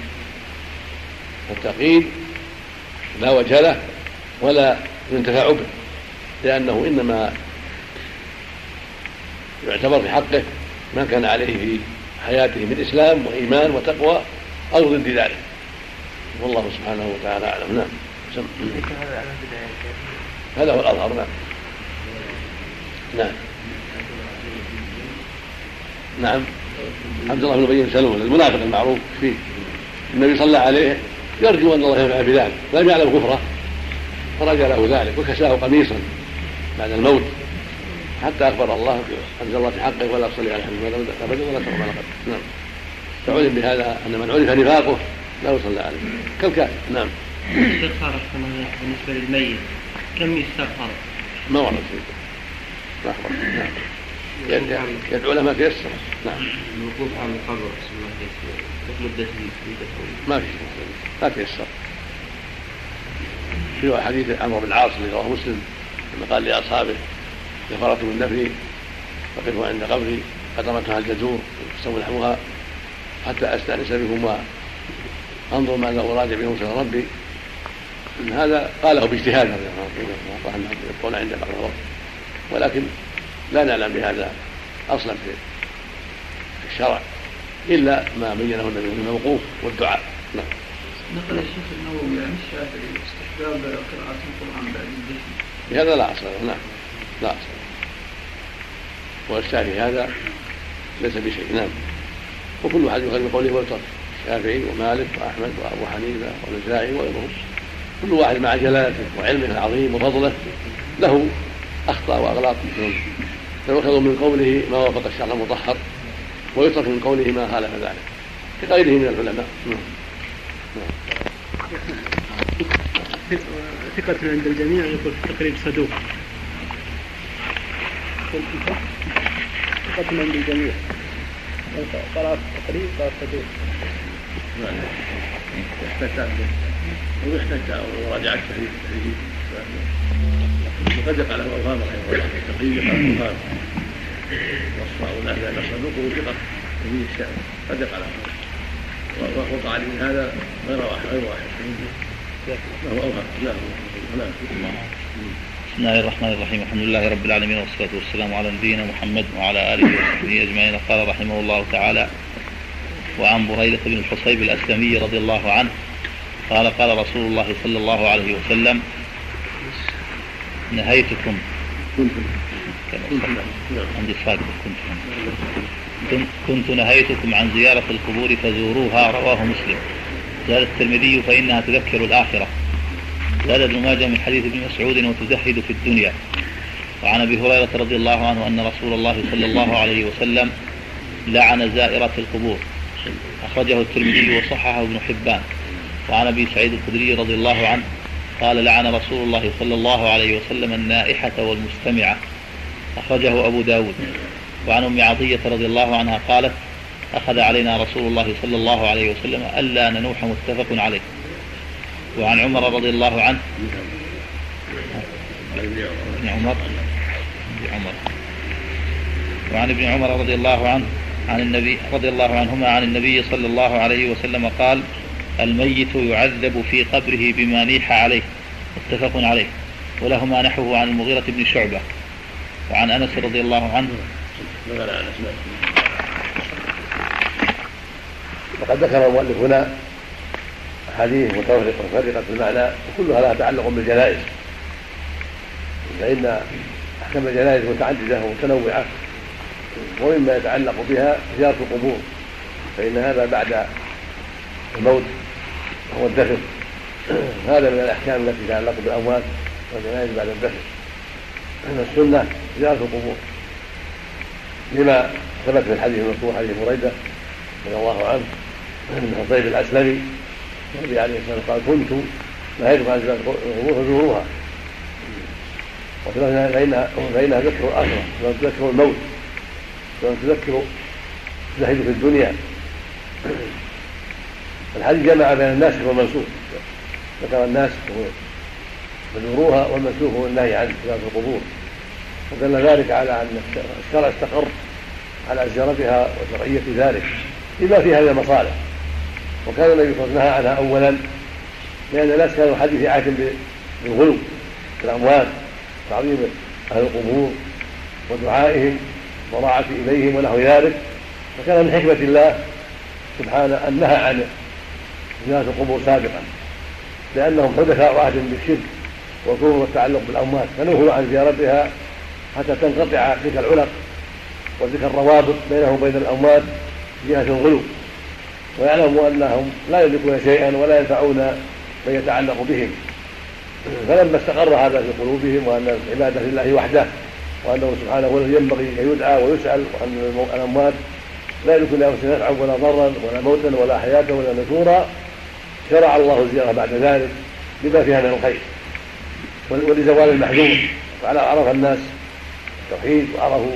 S1: التقييد لا وجه له ولا ينتفع به لأنه إنما يعتبر في حقه ما كان عليه في حياته من إسلام وإيمان وتقوى أو ضد ذلك. والله سبحانه وتعالى أعلم. نعم. هذا هو الأظهر. نعم. نعم. نعم. عبد الله بن أبي بن سلول المنافق المعروف فيه. النبي صلى عليه يرجو أن الله ينفع بذلك لم يعلم كفره فرجى له ذلك وكساه قميصا بعد الموت. حتى أخبر الله أنزل الله في حقه ولا تصلي على حبيب ابدا ولا تقرب على قبره نعم. فعلم بهذا أن من عرف نفاقه لا يصلى عليه. كالكافر. نعم.
S2: الاستغفار بالنسبة للميت. كم يستغفر؟
S1: ما ورد ما اخبر نعم. يدعو له ما تيسر نعم.
S2: الوقوف على القبر. مدته
S1: ما في ما تيسر في حديث عمرو بن العاص اللي رواه مسلم لما قال لأصحابه فرغتم من دفني فقفوا عند قبري قدمتها الجزور فاستولحوها حتى أستأنس بهم وانظر ماذا اراجع بهم سنه ربي. إن هذا قاله باجتهاد رضي الله عنه يبقون عند بعض ولكن لا نعلم بهذا أصلا في الشرع إلا ما بينه النبي من الموقوف والدعاء. نعم.
S7: نقل الشيخ النووي عن الشافعي استحباب قراءة القرآن بعد الدفن
S1: بهذا لا أصل له نعم. لا. أصل والشافعي هذا ليس بشيء. نعم. وكل واحد يخرج بقوله والترك الشافعي ومالك وأحمد وأبو حنيفة والنسائي وغيرهم. كل واحد مع جلالته وعلمه العظيم وفضله له أخطاء وأغلاط. فيؤخذ من قوله ما وافق الشرع المطهر ويترك من قوله ما خالف ذلك. كغيره من العلماء. نعم.
S3: ثقة عند الجميع يقول في التقريب صدوق. ثقة عند الجميع قرأت
S1: يحتاج ويحتاج مراجعة التحريف وقد يقع له أوهام رحمه الله التقريب يقع له أوهام وصفه لا لأن صدوقه ثقة وفيه الشأن قد يقع له وقع عليه من هذا غير واحد غير واحد له اوهام لا
S5: بسم الله الرحمن الرحيم. الحمد لله رب العالمين والصلاة والسلام على نبينا محمد وعلى آله وصحبه أجمعين. قال رحمه الله تعالى وعن بريدة بن الحصيب الأسلمي رضي الله عنه قال قال رسول الله صلى الله عليه وسلم نهيتكم عندي كنت كنت نهيتكم عن زيارة القبور فزوروها. رواه مسلم. زاد الترمذي فإنها تذكر الآخرة. زاد ابن ماجه من حديث ابن مسعود وتزهد في الدنيا. وعن أبي هريرة رضي الله عنه أن رسول الله صلى الله عليه وسلم لعن زائرة القبور. أخرجه الترمذي وصححه ابن حبان. وعن أبي سعيد الخدري رضي الله عنه قال لعن رسول الله صلى الله عليه وسلم النائحة والمستمعة. أخرجه أبو داود. وعن أم عطية رضي الله عنها قالت أخذ علينا رسول الله صلى الله عليه وسلم ألا ننوح متفق عليه. وعن عمر رضي الله عنه. ابن عمر. عمر. وعن ابن عمر رضي الله عنه عن النبي رضي الله عنهما عن النبي صلى الله عليه وسلم قال الميت يعذب في قبره بما نيح عليه. متفق عليه. ولهما نحوه عن المغيرة بن شعبة. وعن أنس رضي الله عنه.
S1: وقد ذكر المؤلف هنا أحاديث متفرقة مفرقة في المعنى وكلها لها تعلق بالجنائز فإن أحكام الجنائز متعددة ومتنوعة ومما يتعلق بها زيارة القبور. فإن هذا بعد الموت وهو الدفن. هذا من الأحكام التي تتعلق بالأموات والجنائز بعد الدفن. أن السنة زيارة القبور. لما ثبت في الحديث المذكور حديث بريدة رضي الله عنه من حصيب الأسلمي النبي عليه الصلاة والسلام قال كنت عن زيارة القبور فزوروها فإنها فإنها تذكر الآخرة وتذكر الموت وتذكر تزهد في الدنيا. الحديث جمع بين الناس والمنسوخ ذكر الناس فزوروها والمنسوخ هو النهي عن زيارة القبور. ودل ذلك على أن الشرع استقر على زيارتها وشرعية ذلك. لما في هذه المصالح. وكان النبي صلى الله عليه وسلم نهى عنها أولا لأن الناس كانوا حديث عهد بالغلو في الأموات تعظيم أهل القبور ودعائهم وراعة إليهم ونحو ذلك. فكان من حكمة الله سبحانه أن نهى عن زيارة القبور سابقا لأنهم حدثاء عهد بالشرك والكفر والتعلق بالأموات فنهوا عن زيارتها حتى تنقطع تلك العلق وتلك الروابط بينهم وبين الأموات جهة الغلو. ويعلموا أنهم لا يملكون شيئا ولا ينفعون من يتعلق بهم. فلما استقر هذا في قلوبهم وأن العبادة لله وحده وأنه سبحانه هو الذي ينبغي أن يدعى ويسأل وأن الأموات لا يملك لأنفسهم نفعا ولا ضرا ولا موتا ولا حياة ولا نشورا شرع الله الزيارة بعد ذلك بما فيها من الخير. ولزوال المحذور عرف الناس التوحيد وعرفوا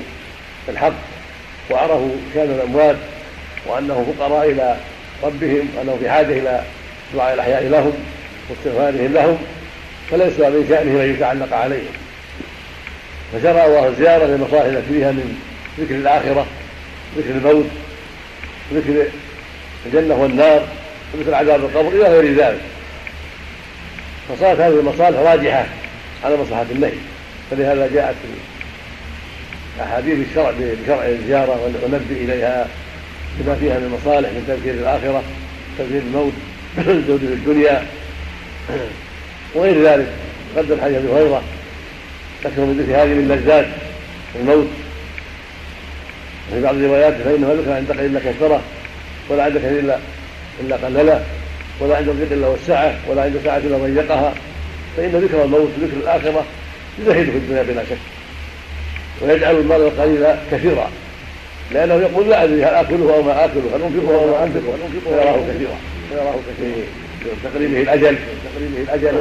S1: الحق وعرفوا شأن الأموات وأنهم فقراء إلى ربهم وأنهم في حاجة إلى دعاء الأحياء لهم واستغفارهم لهم فليس من شأنهم أن يتعلق عليهم. فشرع الله الزيارة للمصالح التي فيها من ذكر الآخرة ذكر الموت ذكر الجنة والنار وذكر عذاب القبر إلى غير ذلك. فصارت هذه المصالح راجحة على مصلحة النهي. فلهذا جاءت أحاديث الشرع بشرع الزيارة ونبه إليها بما فيها من مصالح من تذكير الآخرة تذكير الموت الزهد في الدنيا وغير ذلك. قدم حديث أبي هريرة تكثر من ذكر هذه من لذات الموت. وفي بعض الروايات فإنه ذكر عندك إلا كثرة ولا عندك إلا إلا قلله ولا عند الضيق إلا وسعه ولا عند ساعة إلا ضيقها فإن ذكر الموت وذكر الآخرة يزهد في الدنيا بلا شك ويجعل المال القليل كثيرا. لأنه يقول لا أدري هل آكله أو ما آكله هل أنفقه أو ما أنفقه؟ فيراه كثيرا فيراه كثيرا. تقريبه الأجل تقريبه الأجل.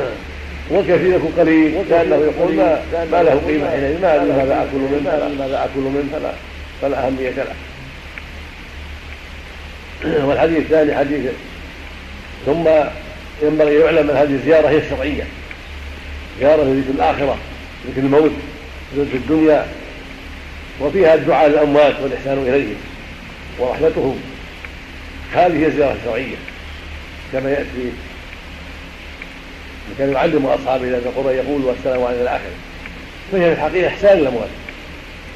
S1: والكثير يكون قليل وكأنه يقول ما ما له قيمة حينئذ ما أدري ماذا آكل منه ماذا آكل منه. فلا فلا أهمية له. والحديث الثاني حديث ثم ينبغي يعلم أن هذه الزيارة هي الشرعية. زيارة ذكر الآخرة ذكر الموت ذكر الدنيا وفيها الدعاء للاموات والإحسان إليهم ورحمتهم. هذه هي الزيارة الشرعية كما يأتي كان يعلم أصحابه اذا القرى يقول والسلام على الآخر. فهي في الحقيقة إحسان الأموات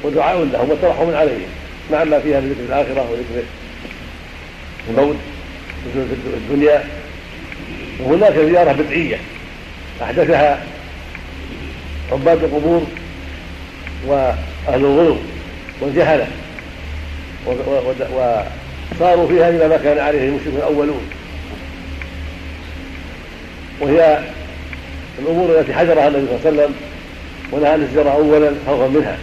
S1: ودعاء لهم وترحم عليهم مع ما فيها من ذكر الآخرة وذكر الموت وذكر الدنيا. وهناك زيارة بدعية أحدثها عباد القبور وأهل الغلو والجهله وصاروا فيها إلى ما كان عليه المشركون الأولون. وهي الأمور التي حذرها النبي صلى الله عليه وسلم ونهى عن الزياره اولا خوفا منها.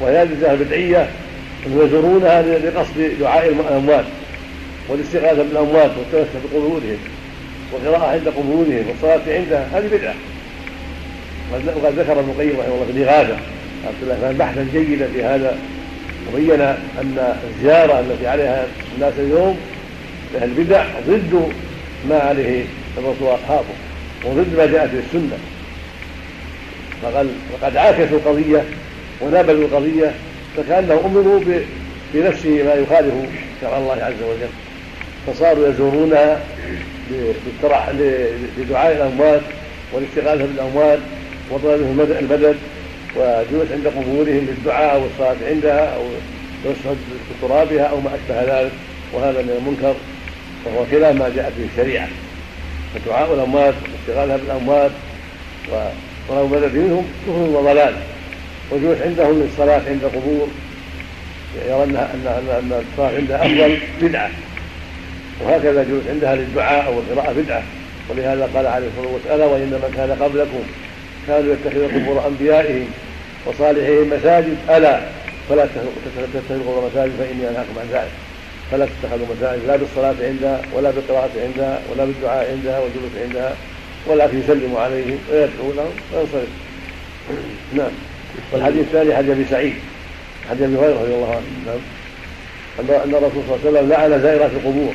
S1: وهي هذه البدعية يزورونها لقصد دعاء الأموات والاستغاثة بالأموات والتوسل بقبورهم والقراءه عند قبورهم والصلاة عندها. هذه بدعة. وقد ذكر ابن القيم رحمه الله في الإغاثة. عبد الله كان بحثا جيدا في هذا وبين أن الزيارة التي عليها الناس اليوم أهل البدع ضد ما عليه الرسول وأصحابه وضد ما جاءت في السنة. فقال وقد عاكسوا القضية ونابذوا القضية فكانهم امروا بنفسه ما يخالف شرع الله عز وجل. فصاروا يزورونها لدعاء الأموات والاستغاثة بالأموات وطلبهم المدد وجلوس عند قبورهم للدعاء والصلاه عندها أو توسل بترابها أو ما أشبه ذلك وهذا من المنكر وهو خلاف ما جاءت به الشريعة. فدعاء الأموات والاستغاثه بالأموات وطلب المدد منهم كفر وضلال. وجلوس عندهم للصلاة عند قبور يرى ان ان الصلاة عندها أفضل بدعة. وهكذا جلوس عندها للدعاء أو القراءة بدعة. ولهذا قال عليه الصلاة والسلام وإن من كان قبلكم كانوا يتخذون قبور أنبيائهم وصالحهم مساجد ألا فلا تتخذوا مساجد فإني أنهاكم عن ذلك. فلا تتخذوا مساجد لا بالصلاة عندها ولا بالقراءة عندها ولا بالدعاء عندها والجلوس عندها ولكن يسلموا عليهم ويدعو لهم وينصرف. نعم. والحديث الثاني حديث أبي سعيد حديث أبي هريرة رضي الله عنه. نعم. أن الرسول صلى الله عليه وسلم لعن زائرات القبور.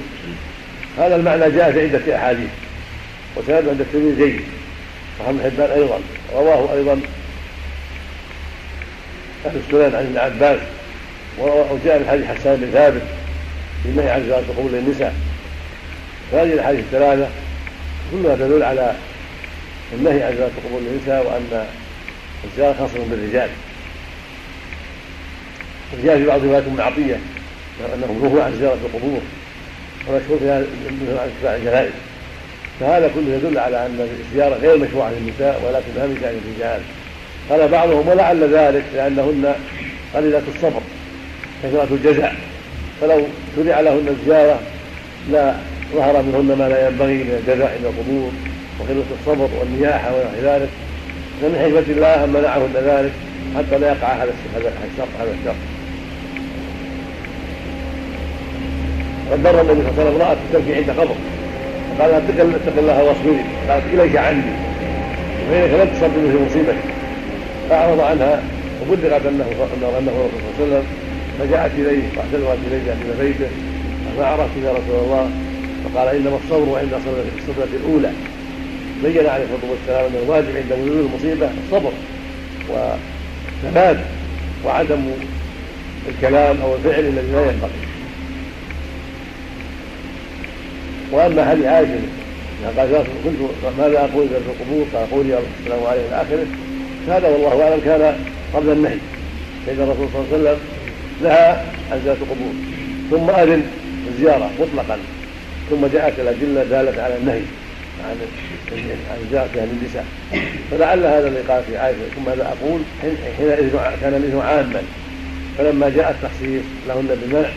S1: هذا المعنى جاء في عدة أحاديث وسند عند الترمذي جيد وحمد حبان أيضا. رواه أيضا أهل السنن عن ابن عباس وجاء من حديث حسان بن ثابت في النهي عن زياره القبور للنساء فهذه الأحاديث الثلاثه كلها تدل على النهي عن زيارة قبور النساء وأن الزيارة خاصة بالرجال. وجاء في بعض روايات ابن عطية أنهم نهوا عن زيارة القبور ومشهور فيها عن أتباع الجنائز فهذا كله يدل على أن الزيارة غير مشروعة للنساء ولكنها من الرجال. قال بعضهم ولعل ذلك لأنهن قليلة الصبر كثرة الجزع. فلو شرع لهن الزيارة لا ظهر منهن ما لا ينبغي من الجزع إلى القبور وقلة الصبر والنياحة ونحو ذلك. فمن حكمة الله أن منعهن ذلك حتى لا يقع هذا الشر هذا الشر. قد مر النبي صلى الله عليه وسلم امرأة تبكي عند قبر. فقال اتق الله واصبري قالت إليك عني. فانك لم تصب في مصيبتك. فأعرض عنها وبلغت أنه أنه رسول الله صلى الله عليه وسلم فجاءت إليه واعتذرت إليه إلى بيته فما عرفت يا رسول الله فقال إنما الصبر عند الصدمه الأولى. بين عليه الصلاة والسلام أن الواجب عند وجود المصيبة الصبر والثبات وعدم الكلام أو الفعل الذي لا ينبغي. وأما حديث عائشه قال كنت ماذا أقول في القبور؟ قال قولي السلام عليه إلى آخره. هذا والله أعلم كان قبل النهي. فان الرسول صلى الله عليه وسلم؟ نهى عن القبور. ثم أذن الزيارة مطلقا. ثم جاءت الأدلة دالة على النهي عن عن زيارة أهل النساء. فلعل هذا اللي قال في عائشة. ثم ماذا أقول حينئذ كان الإذن عاما. فلما جاء التخصيص لهن بالمنع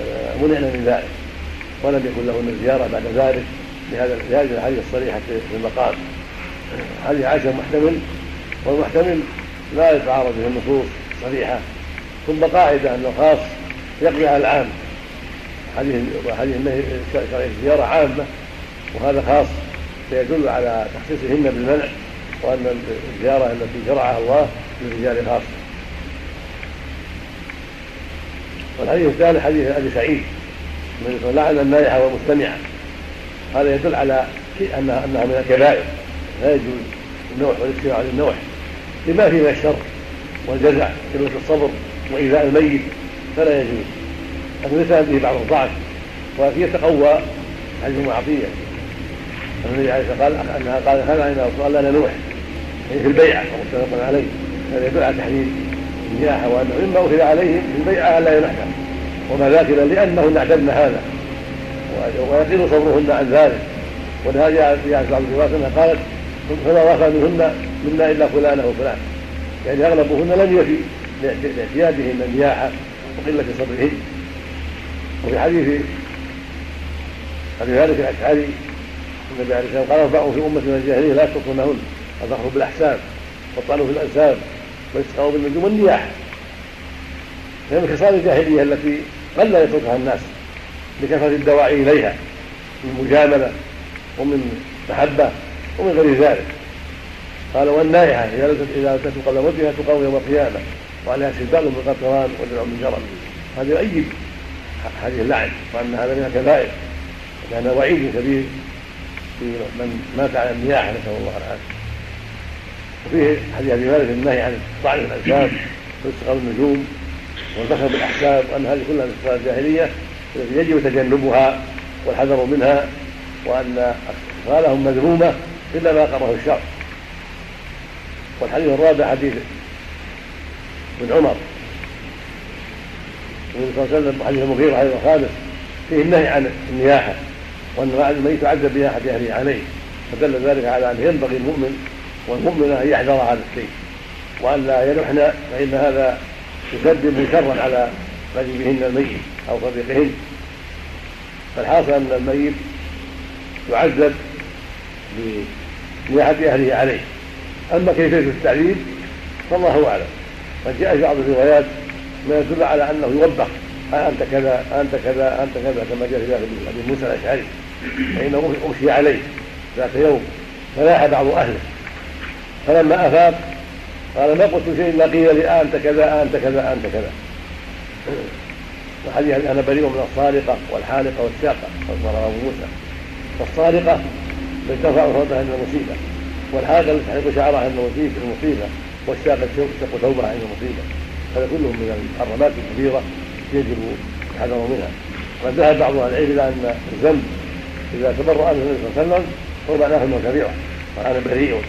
S1: آه، منعنا من ذلك. ولم يكن لهن زيارة بعد ذلك. لهذا لهذه الحديث الصريحة في المقام. حديث عائشة محتمل. والمحتمل لا يتعارض به النصوص الصريحه ثم قاعدة ان الخاص يقضي على العام. حديث حديث النهي الزياره عامة. وهذا خاص فيدل على تخصيصهن بالمنع وأن الزيارة التي شرعها الله للرجال خاصه والحديث الثالث حديث أبي سعيد من لعن النائحه والمستمعه هذا يدل على انها انها من الكبائر. لا يجوز النوح والاستماع للنوح. لما فيه من الشر والجزع قله الصبر وإيذاء الميت فلا يجوز. لكن ليس به بعض الضعف ولكن يتقوى حديث عطيه النبي عليه الصلاة والسلام قال أنها قال هذا عند قال لنا نوح يعني في البيعة ومتفق عليه. هذا يدل على تحريم النياحه وانه مما اخذ عليهم في البيعة ألا ينحى وما ذاك لأنهن اعتدن هذا. ويقل صبرهن عن ذلك. ولهذا جاءت بعض الروايات أنها قالت فما وفى منهن منا إلا فلانه وفلان يعني أغلبهن لم يفي لاعتيادهن النياحه وقلة صبرهن وفي حديث ابي ذلك الاشعري النبي عليه الصلاة والسلام قال اربعوا في أمة من الجاهليه لا يتركونهن الفخر بالأحساب والطعن في الأنساب والاستسقاء بالنجوم والنياحه هي من خصال الجاهلية التي قل يتركها الناس لكثره الدواعي إليها من مجاملة ومن محبة ومن غير ذلك. قال والنائحة إذا لم إذا لم قبل موتها تقام يوم القيامة وعليها سلبال من قطران ودرع من جرم. هذا يؤيد هذه اللعن وأن هذا من الكبائر لأن وعيد كبير في من مات على النياحة نسأل الله العافية. وفيه حديث ابي مالك النهي عن طعن الانساب واستقام النجوم والبخل بالاحساب وأن هذه كلها من صفات الجاهلية التي يجب تجنبها والحذر منها وأن أخفالهم مذمومة إلا ما قره الشرع. والحديث الرابع حديث ابن عمر؟ النبي صلى الله عليه وسلم حديث المغيرة حديث الخامس فيه النهي عن النياحة وأن الميت يعذب بنياحة أهله عليه فدل ذلك على أن ينبغي المؤمن والمؤمنة أن يحذر هذا الشيء وأن لا ينحن فإن هذا يسبب شرا على قريبهن الميت أو صديقهن. فالحاصل أن الميت يعذب بنياحة أهله عليه. أما كيفيه التعذيب فالله أعلم. قد جاء في بعض الروايات ما يدل على أنه يوبخ. أنت كذا أنت كذا أنت كذا كما جاء في ذلك ابي موسى الأشعري. فإنه امشي عليه ذات يوم فلاح بعض أهله. فلما أفاق قال ما قلت شيء إلا قيل لي أنت كذا أنت كذا أنت كذا. وحديث أنا بريء من الصارقه والحالقة والساقة رواه أبو موسى. فالصارقه التي ترفع صوتها عند المصيبة. والحالقه التي تحرق شعرها عند المصيبة والساقه تشق ثوبها عند المصيبة. هذا كله من المحرمات الكبيرة يجب الحذر منها. وقد ذهب بعض أهل العلم إلى أن الذنب إذا تبرأ النبي صلى الله عليه وسلم ومعناه انه كبيره وأنا بريء.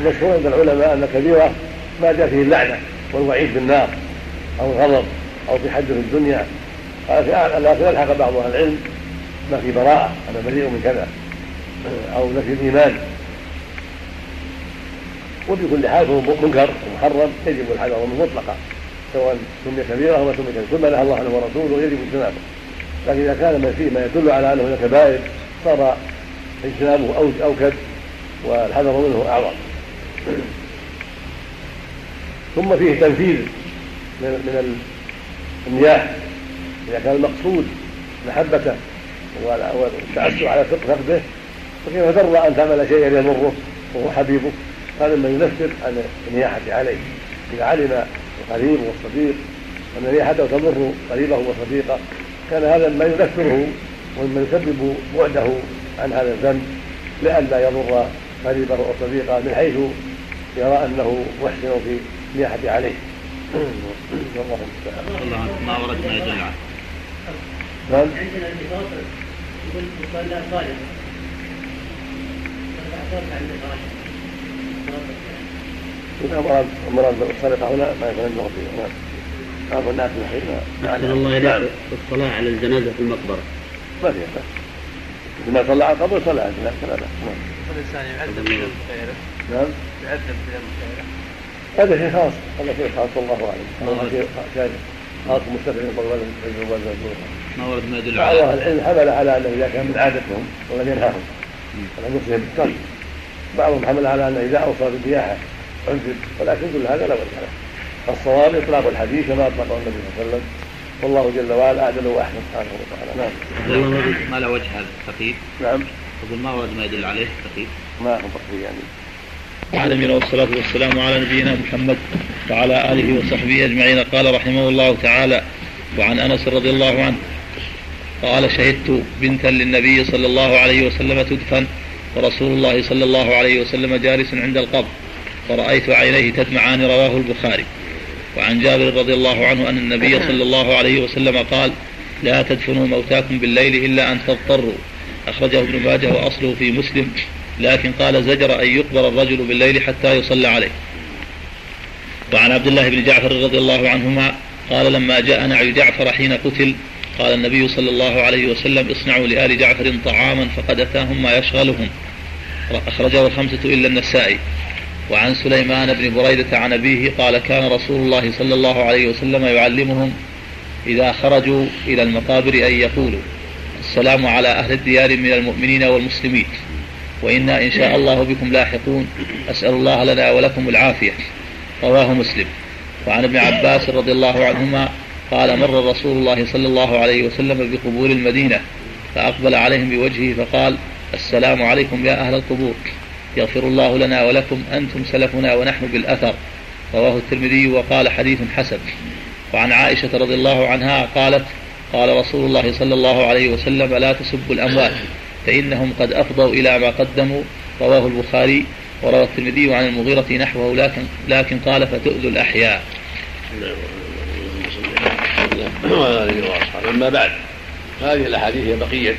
S1: المشهور عند العلماء أن كبيرة ما جاء فيه اللعنة والوعيد بالنار أو الغضب أو في حد في الدنيا. لكن ألحق بعض أهل العلم. ما في براءة أنا بريء من كذا. أو نفي الإيمان. وبكل حال فهو منكر ومحرم يجب الحذر منه مطلقا سواء سمي كبيرة أو سمي ثم نهى الله عنه ورسوله يجب اجتنابه لكن إذا كان ما فيه ما يدل على أنه من الكبائر صار اجتنابه أوكد والحذر منه أعظم. ثم فيه تنفيذ من من المياه إذا كان المقصود محبته والتعسر على فقده فكيف ترضى أن تعمل شيئا يضره وهو حبيبك هذا ما ينفر عن النياحة عليه. إذا علم القريب والصديق أن نياحته تضر قريبه وصديقه كان هذا ما ينفره ومما يسبب بعده عن هذا الذنب لئلا يضر قريبه وصديقه من حيث يرى أنه محسن في النياحة عليه.
S5: والله المستعان. ما ورد ما يدل عنه
S1: نعم.
S3: عندنا يقول صالح
S1: المراد المراد بالسرقه هنا ما يتنبه فيه نعم. بعض الناس الحين.
S6: أحسن الله إليك. الصلاة على الجنازة في المقبرة.
S1: ما فيها بس إذا ما صلى على القبر صلى على الجنازة. لا بأس نعم.
S2: الإنسان يعذب بذنب غيره
S1: نعم.
S2: يعذب غيره
S1: هذا شيء خاص. هذا شيء خاص. والله أعلم. هذا شيء خاص. مستقل بالقبر
S5: ما ورد ما يدل
S1: بعض
S5: على
S1: أهل العلم حمل على انه اذا كان من عادتهم ولم ينهاهم. على نفسهم بالترك بعضهم حمل على انه اذا اوصى بالنياحه عذب ولكن كل هذا لا وجه له. الصواب إطلاق الحديث كما اطلقه النبي صلى الله عليه وسلم. والله جل وعلا اعدل وأحسن سبحانه وتعالى. نعم.
S5: ما له وجه هذا التقييد؟
S1: نعم.
S5: يقول ما ورد ما يدل عليه التقييد؟
S1: ما هو بقي يعني.
S5: العالمين والصلاة والسلام على نبينا محمد وعلى آله وصحبه أجمعين. قال رحمه الله تعالى وعن أنس رضي الله عنه قال شهدت بنتا للنبي صلى الله عليه وسلم تدفن ورسول الله صلى الله عليه وسلم جالس عند القبر. فرأيت عينيه تدمعان رواه البخاري. وعن جابر رضي الله عنه أن النبي صلى الله عليه وسلم قال لا تدفنوا موتاكم بالليل إلا أن تضطروا. أخرجه ابن ماجه وأصله في مسلم. لكن قال زجر أن يقبر الرجل بالليل حتى يصلى عليه. وعن عبد الله بن جعفر رضي الله عنهما قال لما جاء نعي جعفر حين قتل قال النبي صلى الله عليه وسلم اصنعوا لآل جعفر طعاما فقد أتاهم ما يشغلهم. أخرجه الخمسة إلا النسائي. وعن سليمان بن بريدة عن أبيه قال كان رسول الله صلى الله عليه وسلم يعلمهم إذا خرجوا إلى المقابر أن يقولوا السلام على أهل الديار من المؤمنين والمسلمين وإنا إن شاء الله بكم لاحقون أسأل الله لنا ولكم العافية. رواه مسلم. وعن ابن عباس رضي الله عنهما قال مر رسول الله صلى الله عليه وسلم بقبور المدينة فأقبل عليهم بوجهه فقال السلام عليكم يا أهل القبور. يغفر الله لنا ولكم أنتم سلفنا ونحن بالأثر. رواه الترمذي وقال حديث حسن. وعن عائشة رضي الله عنها قالت قال رسول الله صلى الله عليه وسلم لا تسبوا الأموات فإنهم قد أفضوا إلى ما قدموا. رواه البخاري وروى الترمذي عن المغيرة نحوه لكن لكن قال فتؤذوا الأحياء.
S1: أما بعد هذه الأحاديث هي بقية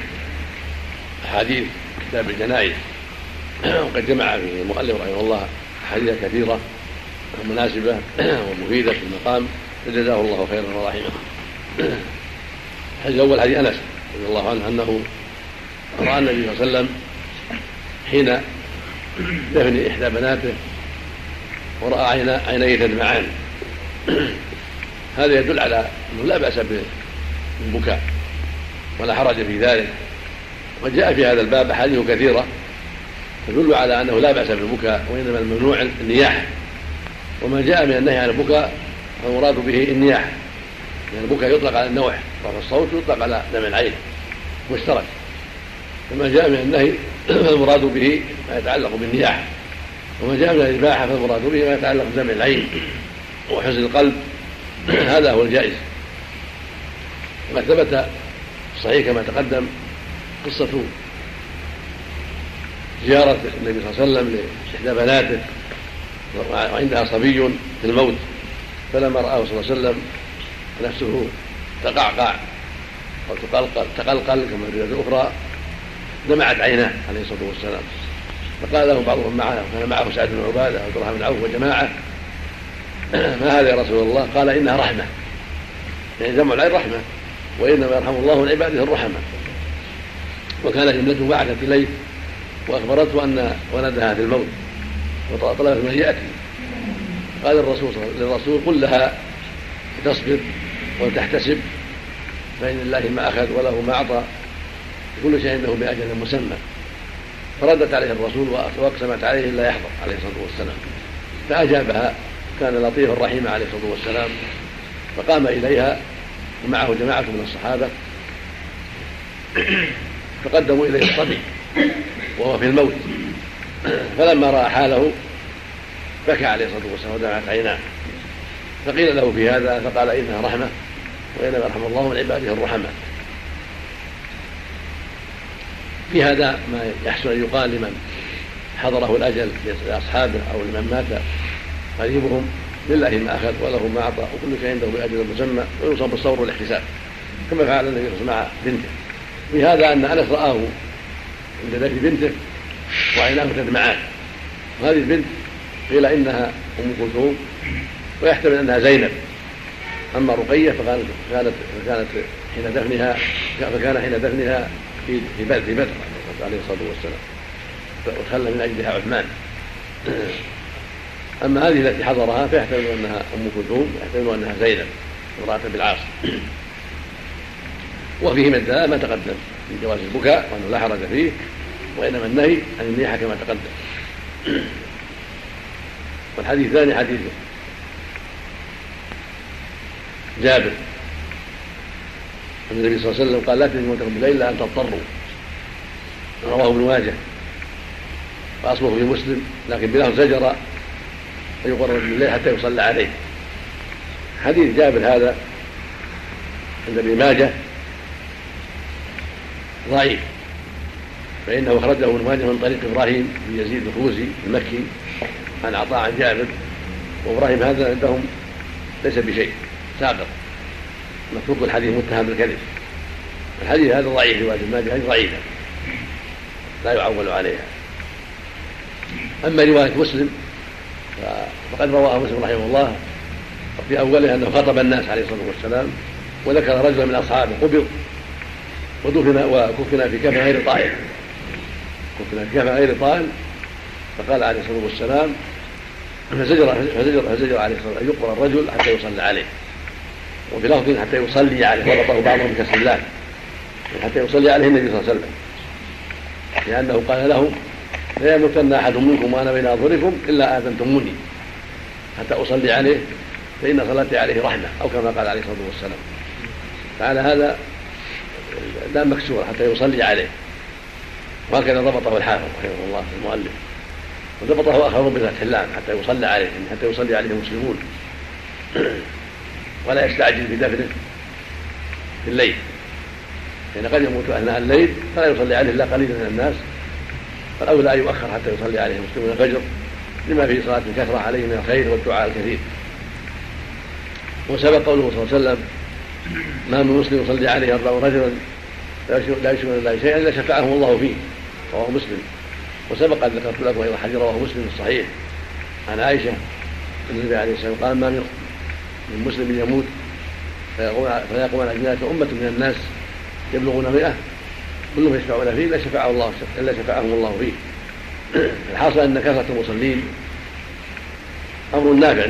S1: أحاديث كتاب الجنائز. وقد جمع في المؤلف رحمه الله أحاديث كثيرة مناسبة ومفيدة في المقام فجزاه الله خيرا ورحمه. الحديث الأول حديث أنس رضي الله عنه أنه رأى النبي صلى الله عليه وسلم حين دفن إحدى بناته عينا عينيه تدمعان. هذا يدل على أنه لا بأس بالبكاء ولا حرج في ذلك. وجاء في هذا الباب أحاديث كثيرة. تدل على أنه لا بأس بالبكاء وإنما الممنوع النياحة وما جاء من النهي عن البكاء فالمراد به النياحة لأن البكاء يطلق على النوع رفع الصوت يطلق على دمع العين مشترك وما جاء من النهي فالمراد به ما يتعلق بالنياحة وما جاء من الإباحة فالمراد به ما يتعلق بدمع العين وحزن القلب هذا هو الجائز. وقد ثبت صحيح كما تقدم قصة زيارة النبي صلى الله عليه وسلم لإحدى بناته وعندها صبي في الموت. فلما رآه صلى الله عليه وسلم نفسه تقعقع أو تقلقل تقلقل كما في الرواية الأخرى دمعت عيناه عليه الصلاة والسلام. فقال له بعضهم معه وكان معه سعد بن عبادة وعبد الرحمن بن عوف وجماعة ما هذا يا رسول الله؟ قال إنها رحمة. يعني دمع العين رحمة وإنما يرحم الله من عباده الرحمة. وكانت ابنته بعثت إليه وأخبرته أن ولدها في الموت وطلبت من يأتي. قال الرسول للرسول قل لها تصبر ولتحتسب فإن لله ما أخذ وله ما أعطى كل شيء عنده بأجل مسمى. فردت عليه الرسول وأقسمت عليه الا يحضر عليه الصلاة والسلام. فأجابها كان لطيفا رحيما عليه الصلاة والسلام. فقام إليها ومعه جماعة من الصحابة. فقدموا إليه الصبي. وهو في الموت. فلما رأى حاله بكى عليه الصلاة والسلام ودمعت عيناه. فقيل له في هذا فقال إنها رحمة وإنما يرحم الله من عباده الرحماء في هذا ما يحسن أن يقال لمن حضره الأجل لأصحابه أو لمن مات قريبهم لله ما أخذ وله ما أعطى وكل شيء عنده بأجل مسمى ويوصف بالصبر والاحتساب كما فعل النبي صلى الله عليه وسلم مع بنته. في هذا أن أنس رآه عند بيت بنته وعيناه تدمعان وهذه البنت قيل إنها أم كلثوم ويحتمل أنها زينب. أما رقية فكانت كانت كانت حين دفنها فكان حين دفنها في في بدر عليه الصلاة والسلام. وتخلى من أجلها عثمان. أما هذه التي حضرها فيحتمل أنها أم كلثوم يحتمل أنها زينب امرأة بالعاص وفيه من ما تقدم. من جواز البكاء وأنه لا حرج فيه وإنما النهي عن النياحه كما تقدم. والحديث الثاني حديث جابر. النبي صلى الله عليه وسلم قال لا تجمعوا بالليل إلا أن تضطروا. رواه ابن ماجه. واصله في مسلم لكن بلفظ زجر ان يقرب بالليل حتى يصلى عليه. حديث جابر هذا عند ابن ماجه. ضعيف. فإنه أخرجه ابن ماجه من طريق إبراهيم بن يزيد الخوزي المكي عن عطاء عن جابر. وإبراهيم هذا عندهم ليس بشيء ساقط متروك الحديث متهم بالكذب الحديث هذا ضعيف روايه ابن ماجه ضعيفه لا يعول عليها. أما رواية مسلم فقد رواها مسلم رحمه الله في أوله أنه خطب الناس عليه الصلاة والسلام وذكر رجلا من أصحابه قبض. ودفن وكفن في كفن غير طائل. كفن في كفن غير طائل. فقال عليه الصلاة والسلام فزجر فزجر فزجر عليه الصلاة والسلام أن يقبر الرجل حتى يصلى عليه. وفي لفظ حتى يصلي عليه وربطه بعضهم بكسر الله حتى يصلي عليه النبي صلى الله عليه وسلم. لأنه قال له لا يموتن أحد منكم وأنا بين أظهركم إلا آذنتموني. حتى أصلي عليه فإن صلاتي عليه رحمة أو كما قال عليه الصلاة والسلام. فعلى هذا لا مكسور حتى يصلي عليه. وهكذا ضبطه الحافظ رحمه الله المؤلف. وضبطه آخرون بفتح اللام حتى يصلى عليه حتى يصلي عليه المسلمون ولا يستعجل في دفنه في الليل. لأن قد يموت أثناء الليل فلا يصلي عليه إلا قليل من الناس. فالأولى أن يؤخر حتى يصلي عليه المسلمون الفجر لما فيه صلاة الكثرة عليه من الخير والدعاء الكثير. وسبق قوله صلى الله عليه وسلم ما من مسلم يصلي عليه أربع رجلا لا يشرك بالله شيئا إلا شفعه الله فيه رواه مسلم. وسبق أن ذكرت لكم أيضا حديث رواه مسلم في الصحيح. عن عائشة أن النبي عليه الصلاة والسلام قال ما من مسلم يموت فيقوم على جنازة أمة من الناس يبلغون مئة كلهم يشفعون فيه إلا شفعه الله إلا شفعهم الله فيه. الحاصل أن كثرة المصلين أمر نافع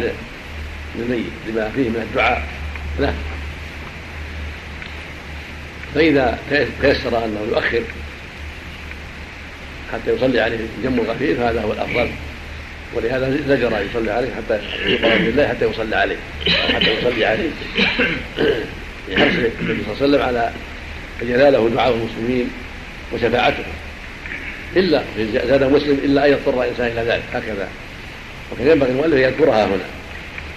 S1: للميت لما فيه من الدعاء. له فإذا تيسر أنه يؤخر حتى يصلي عليه جم غفير فهذا هو الأفضل. ولهذا زجر يصلي عليه حتى يقرأ بالله حتى يصلي عليه حتى يصلي عليه. لحرص النبي صلى الله عليه وسلم على أن يناله دعاء المسلمين وشفاعتهم إلا زاد مسلم إلا أن يضطر الإنسان إلى ذلك هكذا. وكان ينبغي المؤلف أن يذكرها هنا.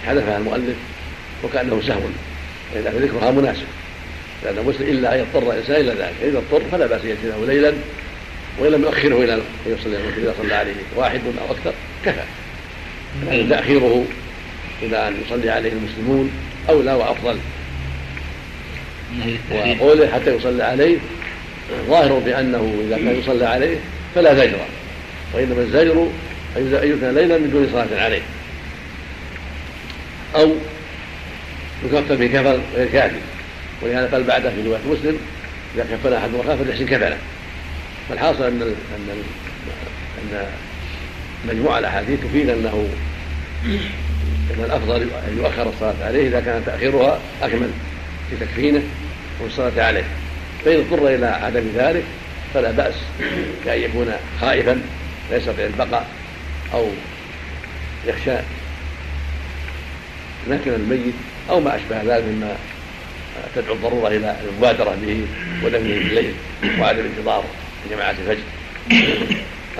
S1: حذفها المؤلف وكأنه سهو فإذا ذكرها مناسب. لأن مسلم إلا أن يضطر الإنسان إلى ذلك فإذا اضطر فلا بأس يأتي ليلا وإن لم يؤخره إلى أن يصلي إذا صلى عليه واحد أو أكثر كفى. لكن تأخيره إلى أن يصلي عليه المسلمون أولى وأفضل. وقوله حتى يصلى عليه ظاهر بأنه إذا كان يصلى عليه فلا زجر وإنما الزجر أن يكون ليلا من دون صلاة عليه. أو يكفر بكفر غير كافي. ولهذا قال بعده في رواية مسلم إذا كفن أحد أخاه فليحسن كفنه فالحاصل أن أن أن مجموع الأحاديث تفيد أنه أن الأفضل أن يؤخر الصلاة عليه إذا كان تأخيرها أكمل في تكفينه والصلاة عليه. فإن اضطر إلى عدم ذلك فلا بأس كأن يكون خائفا لا يستطيع البقاء أو يخشى. نكل الميت أو ما أشبه ذلك مما تدعو الضرورة إلى المبادرة به ودفنه الليل وعدم انتظار جماعة الفجر.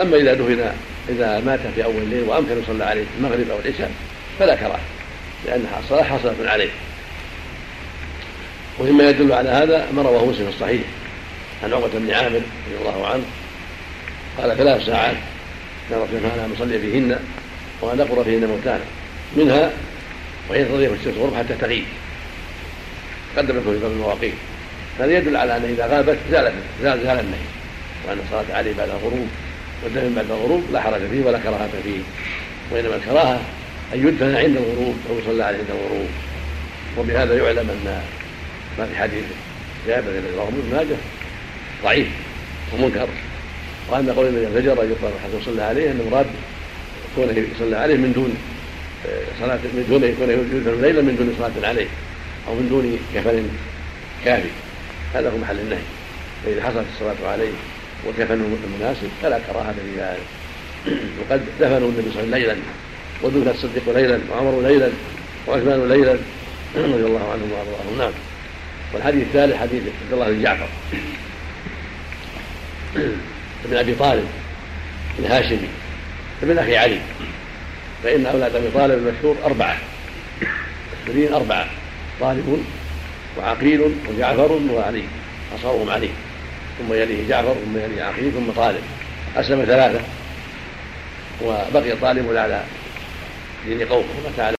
S1: أما إذا دفن إذا مات في أول الليل وأمكن يصلى عليه المغرب أو العشاء فلا كراهة لأنها الصلاة حصلت عليه. ومما يدل على هذا ما رواه مسلم في الصحيح عن عقبة بن عامر رضي الله عنه. قال ثلاث ساعات كان رسول الله نصلي فيهن وأن نقر فيهن موتانا منها وهي تضيف الشمس غرب حتى تغيب قدم لكم في المواقيت. هذا يدل على أن إذا غابت زالت زال زال النهي. وأن الصلاه عليه بعد الغروب والدفن بعد الغروب لا حرج فيه ولا كراهة فيه. وإنما الكراهة أن يدفن عند الغروب أو يصلى عليه عند الغروب. وبهذا يعلم أن ما في حديث جابر الذي رواه ابن ماجه ضعيف ومنكر. وأن قول النبي الفجر ان يقرأ حتى يصلى عليه ان المراد كونه يصلى عليه من دون آه، صلاة من دون يكون يدفن ليلا من دون صلاة عليه. أو من دون كفن كافي هذا هو محل النهي. فإذا حصلت الصلاة عليه والكفن المناسب فلا كراهة في ذلك. وقد دفنوا النبي صلى الله عليه وسلم ليلا. ودفن الصديق ليلا وعمر ليلا وعثمان ليلا. رضي الله عنهم وأرضاهم. نعم. والحديث الثالث حديث عبد الله بن جعفر. بن أبي طالب الهاشمي ابن أخي علي. فإن أولاد أبي طالب المشهور أربعة. المسلمين أربعة. طالب وعقيل وجعفر وعلي أصغرهم علي ثم يليه جعفر ثم يليه عقيل ثم طالب. أسلم ثلاثة وبقي طالب على دين قومه ومات على